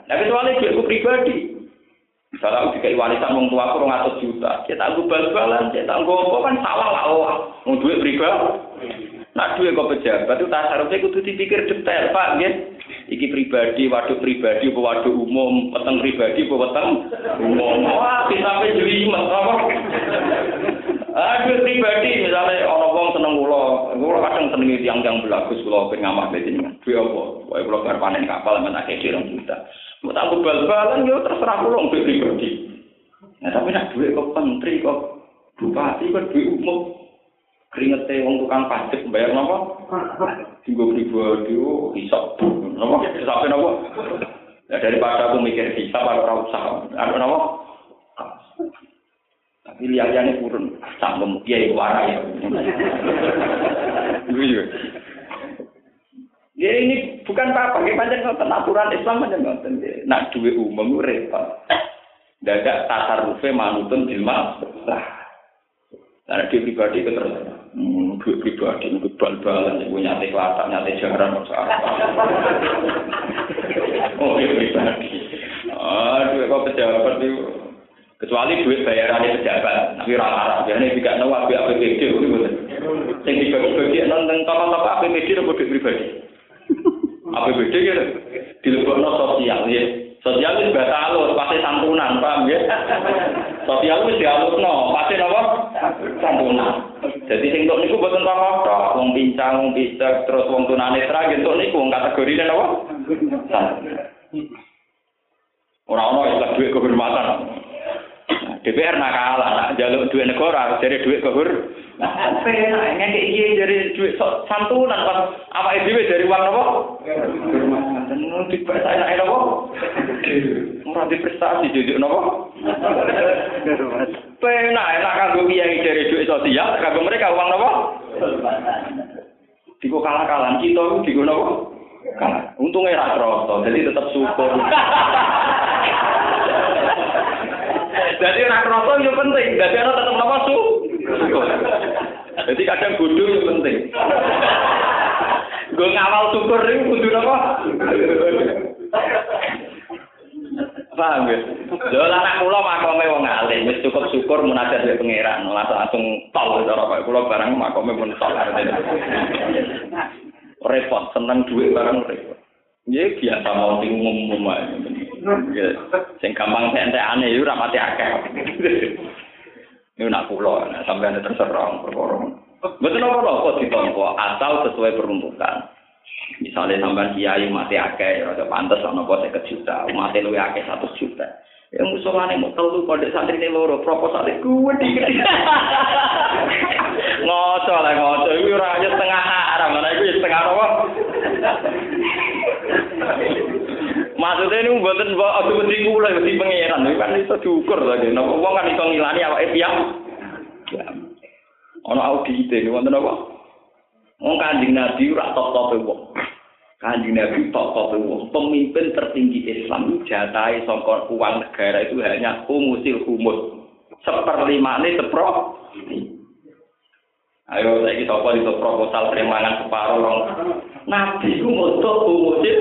Nah kecuali duitku pribadi. Misalnya aku dikai warisan wong tua aku ngatur juta, kita tangguh bal-balan, kita tangguh apa kan salah lah oh, mau duit pribadi. Nak duwe kok pejabat itu tasarufnya kudu dipikir detail, Pak, nggih. Iki pribadi, waduk pribadi, apa waduk umum, peteng pribadi, apa peteng umum. Wah, sampai jelimet apa? Aduh pribadi, misalnya orang wong seneng kula, kula kadang seneng tiang-tiang belagus kula pengen ngamah jenengan. Duwe apa? Kula bar panen kapal men akeh dirong juta. Mau tak bal-balan yo terserah kula untuk pribadi. Nah, tapi nak duit kok menteri kok bupati kok duit umum keringetnya wong tukang pajak bayar napa? Tinggal pribadi oh hisap napa? Sampai napa? Ya daripada aku mikir hisap aku ora usah. Ada napa? Tapi lihat-lihatnya turun, sanggup itu warai ya. Iya. Ya ini bukan apa-apa, ini panjang ngoten aturan Islam panjang ngoten. Nak duit umum repot. Dadak tasarrufe manutun ilmu. Lah, karena dia pribadi itu terus, hmm, pribadi itu bal-balan, ibu nyate kelata, nyate jarang, Oh, dia pribadi. Ah, duit kok pejabat itu. Kecuali duit bayarannya pejabat, tapi rata-rata. Biasanya juga tahu apa APBD, Yang dibagi-bagi nonton toko-toko APBD itu duit pribadi. APBD gitu, dilebokno sosial, ya. Sosial itu bahasa halus, pasti santunan, paham ya? Sosial itu dihalusno, pasti apa? Santunan. Jadi sing tok niku boten tokoh tok, wong pincang, wong picek, terus wong tunanetra gitu niku wong kategori apa? Ora-ora istilah duit kehormatan. DPR nakalah, nak jaluk duit negara, jadi duit kehor. Nah, penak ngene iki dari duit santunan pas awake dhewe dari uang apa? Kehormatan. Ngono dibahas enak apa? Ora di prestasi jujuk napa? Penak enak kanggo kiai dari duit sosial, kanggo mereka uang napa? Diko kalah-kalan kita diko napa? Kalah. Untungnya ra kroso, jadi tetap syukur. Jadi ora kroso yo penting, dadi ana tetep napa su. Jadi kadang bodoh yo penting. Gue ngawal syukur ini kudu napa? Paham ya? Lho anak kula makome wong alim, wis cukup syukur munajat dari pangeran, langsung langsung tol cara kok kula barang makome pun tol. Repot, seneng duit barang repot. Ya biasa mau sing umum-umum ae. Sing gampang entek-entekane iku ora mati akeh. Ini nak kula, sampai anda terserang perkara. Betul apa-apa ditompo, asal sesuai peruntukan. Misalnya sampai kiai mati akeh, rada pantas ana apa 50 juta, mati luwe akeh 100 juta. Ya musuhane mau telu kode santri ini loro proposal gue dikit. ngoco lah ngoco, itu ora aja setengah haram, mana itu setengah apa? Maksudnya ini buatan bawa aku mesti kula mesti pangeran, ini kan itu diukur lagi. Nopo wong kan itu ngilani awake piam. Ono audit ini wonten apa? Wong kanjeng Nabi ora top-top wong. Kanjeng Nabi wong. Pemimpin tertinggi Islam jatai sangka uang negara itu hanya humusil humus. Seperlima ini sepro. Ayo saya kita apa itu proposal terimanan separuh. Nabi itu moto humusil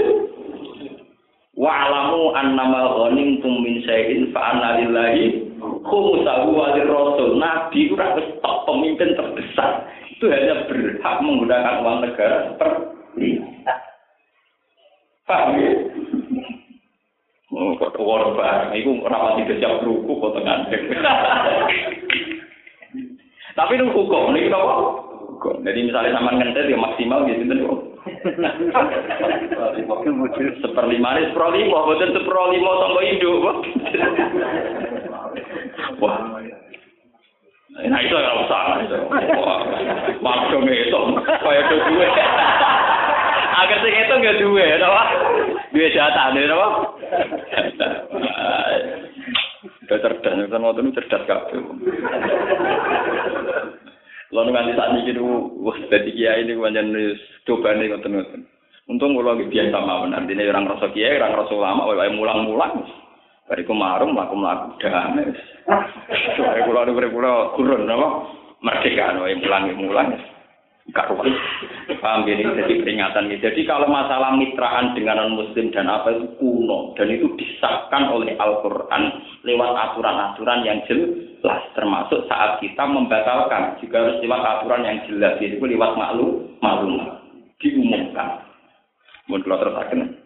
Wa'lamu annama ghanimtum min syai'in fa lillahi rasul. Nabi itu top pemimpin terbesar. Itu hanya berhak menggunakan uang negara seperti Paham ya? Oh, kok war barang, itu rapat tidak siap ruku kok tengah. Tapi itu hukum, ini apa? Hukum. Jadi misalnya sama ngentet ya maksimal gitu kan. Seperlima ini seperlima, bukan seperlima sama hidup. Wah. Nah itu yang usah. Waktu itu, kayak itu duit. Agar sing itu nggak duit, apa? Duit jatah, nih, apa? Udah cerdas, kan waktu itu cerdas kabeh. Lalu nganti saat ini itu, wah, jadi kiai ini banyak coba nih ngoten ngoten. Untung kalau lagi biasa mawon, artinya orang rasa kiai, orang rasa lama, wae mulang-mulang. Bariku marung, mlaku mlaku damai. Wae kula nu kula kurun apa? Merdeka, wae mulang-mulang. Karuan. Paham ini jadi peringatan ini. Jadi kalau masalah mitraan dengan non muslim dan apa itu kuno dan itu disahkan oleh Al-Quran lewat aturan-aturan yang jelas termasuk saat kita membatalkan juga harus lewat aturan yang jelas itu lewat maklum maklum diumumkan. Mun kula terusaken.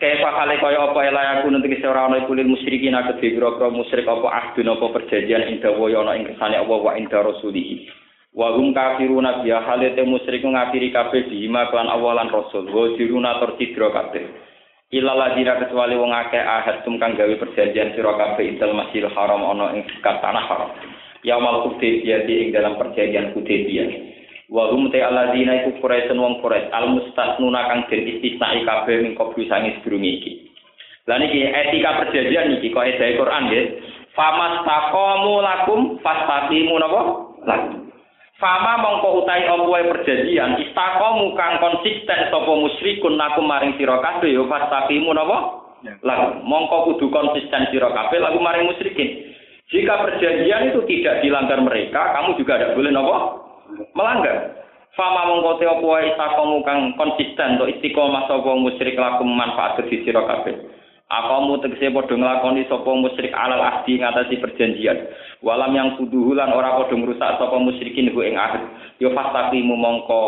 Kayak kale kaya apa ya aku nanti kese ora ana iku lil musyrikin pira musyrik apa ahdun apa perjanjian ing dawa ana ing wa ing rasulih. Wa hum kafiruna biya halate musyrik ngafiri kabeh bima kelan awalan rasul. Wa diruna tercidra kabeh. Ila ladina kecuali wong akeh ahad tum kang gawe perjanjian sira kabeh intel masjidil haram ana ing tanah haram. Yaumal Hudaybiyah ing dalam perjanjian Hudaybiyah. wa hum ta alladzina iku quraisun wong quraish al mustasnuna kang den istisnai kabeh ning kopi sangi sedurunge iki lan iki etika perjanjian iki kok edae Quran nggih famas taqamu lakum fastaqimu napa lakum fama mongko utai opo perjanjian istaqamu kang konsisten sapa musyrikun lakum maring sira kabeh yo fastaqimu napa? Lakum mongko kudu konsisten sira kabeh lagu maring musyrikin. Jika perjanjian itu tidak dilanggar mereka kamu juga tidak boleh napa? Melanggar. Fama mongko te apa sakomu kang konsisten to istiqomah sapa musyrik laku manfaat ke sira kabeh. Akamu tegese padha nglakoni sapa musyrik alal ahdi ngatasi perjanjian. Walam yang kuduhu lan ora padha ngrusak sapa musyrikin ku ing ahd. Yo fastaqimu mongko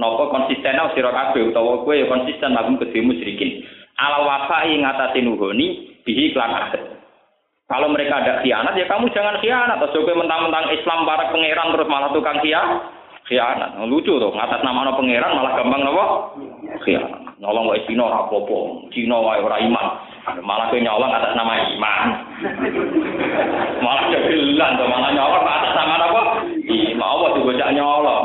napa konsisten sira kabeh utawa kowe yo konsisten lagu kedhe musyrikin. Alal wafai ngatasi nuhoni bihi klan ahd. Kalau mereka ada khianat, ya kamu jangan khianat. Atau juga mentang-mentang Islam para pangeran terus malah tukang khianat. Khianat. Lucu tuh, ngatas nama no pangeran malah gampang nopo. Khianat. Nolong wae Cina ora apa-apa. Cina wae ora iman. Malah kowe nyolong atas nama iman. malah kegelan tuh, malah nyolong atas nama apa? Iman. Apa tuh bocah nyolong?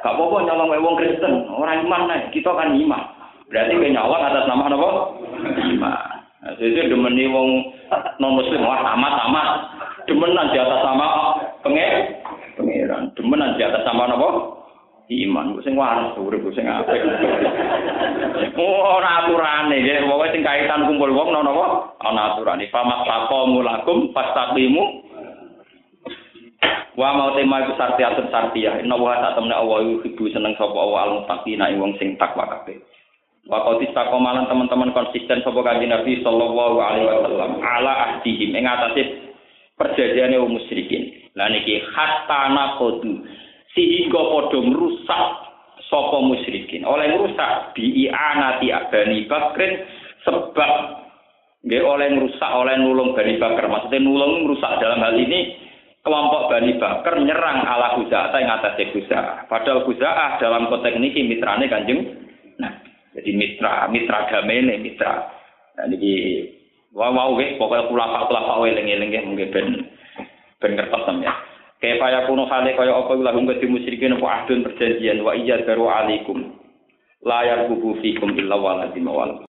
Gak apa-apa nyolong wae wong Kristen. Orang iman nih. Kita kan iman. Berarti kowe nyolong atas nama apa? Iman. Nah, jadi demeni wong non muslim wah tamat. Demenan di atas sama pengen pengiran. Demenan di atas sama apa? Iman, sing waras urip sing apik. Ora aturane nggih, pokoke sing kaitan kumpul wong ana napa? Ana aturane. Famas taqamu lakum fastaqimu Wa mau tema iku sarti atur sarti ya. Inna wa ta temne Allah ibu seneng sapa Allah al muttaqina wong sing takwa kabeh. Waktu istakomalan teman-teman konsisten sapa kanjeng Nabi sallallahu alaihi wasallam ala ahdihim ing atase perjanjiane wong musyrikin. Lah niki hatta naqdu sehingga padha merusak sapa musyrikin. Oleh merusak bi anati Bani Bakrin sebab nggih oleh merusak oleh nulung Bani Bakar. Maksudnya nulung merusak dalam hal ini kelompok Bani Bakar nyerang ala Huza'ah ing atase Huza'ah. Padahal Huza'ah dalam konteks ini mitrane Kanjeng Nah, jadi mitra, mitra damene, mitra. Nah niki wau wau wis pokoke kulapa-kulapa eling-eling nggih mungkin ben ben ngertos sampeyan. Kaya kaya kuno hale kaya apa lahum kadi musyrikin apa ahdun perjanjian wa iya garu alaikum. La yarbubu fikum illa waladim wal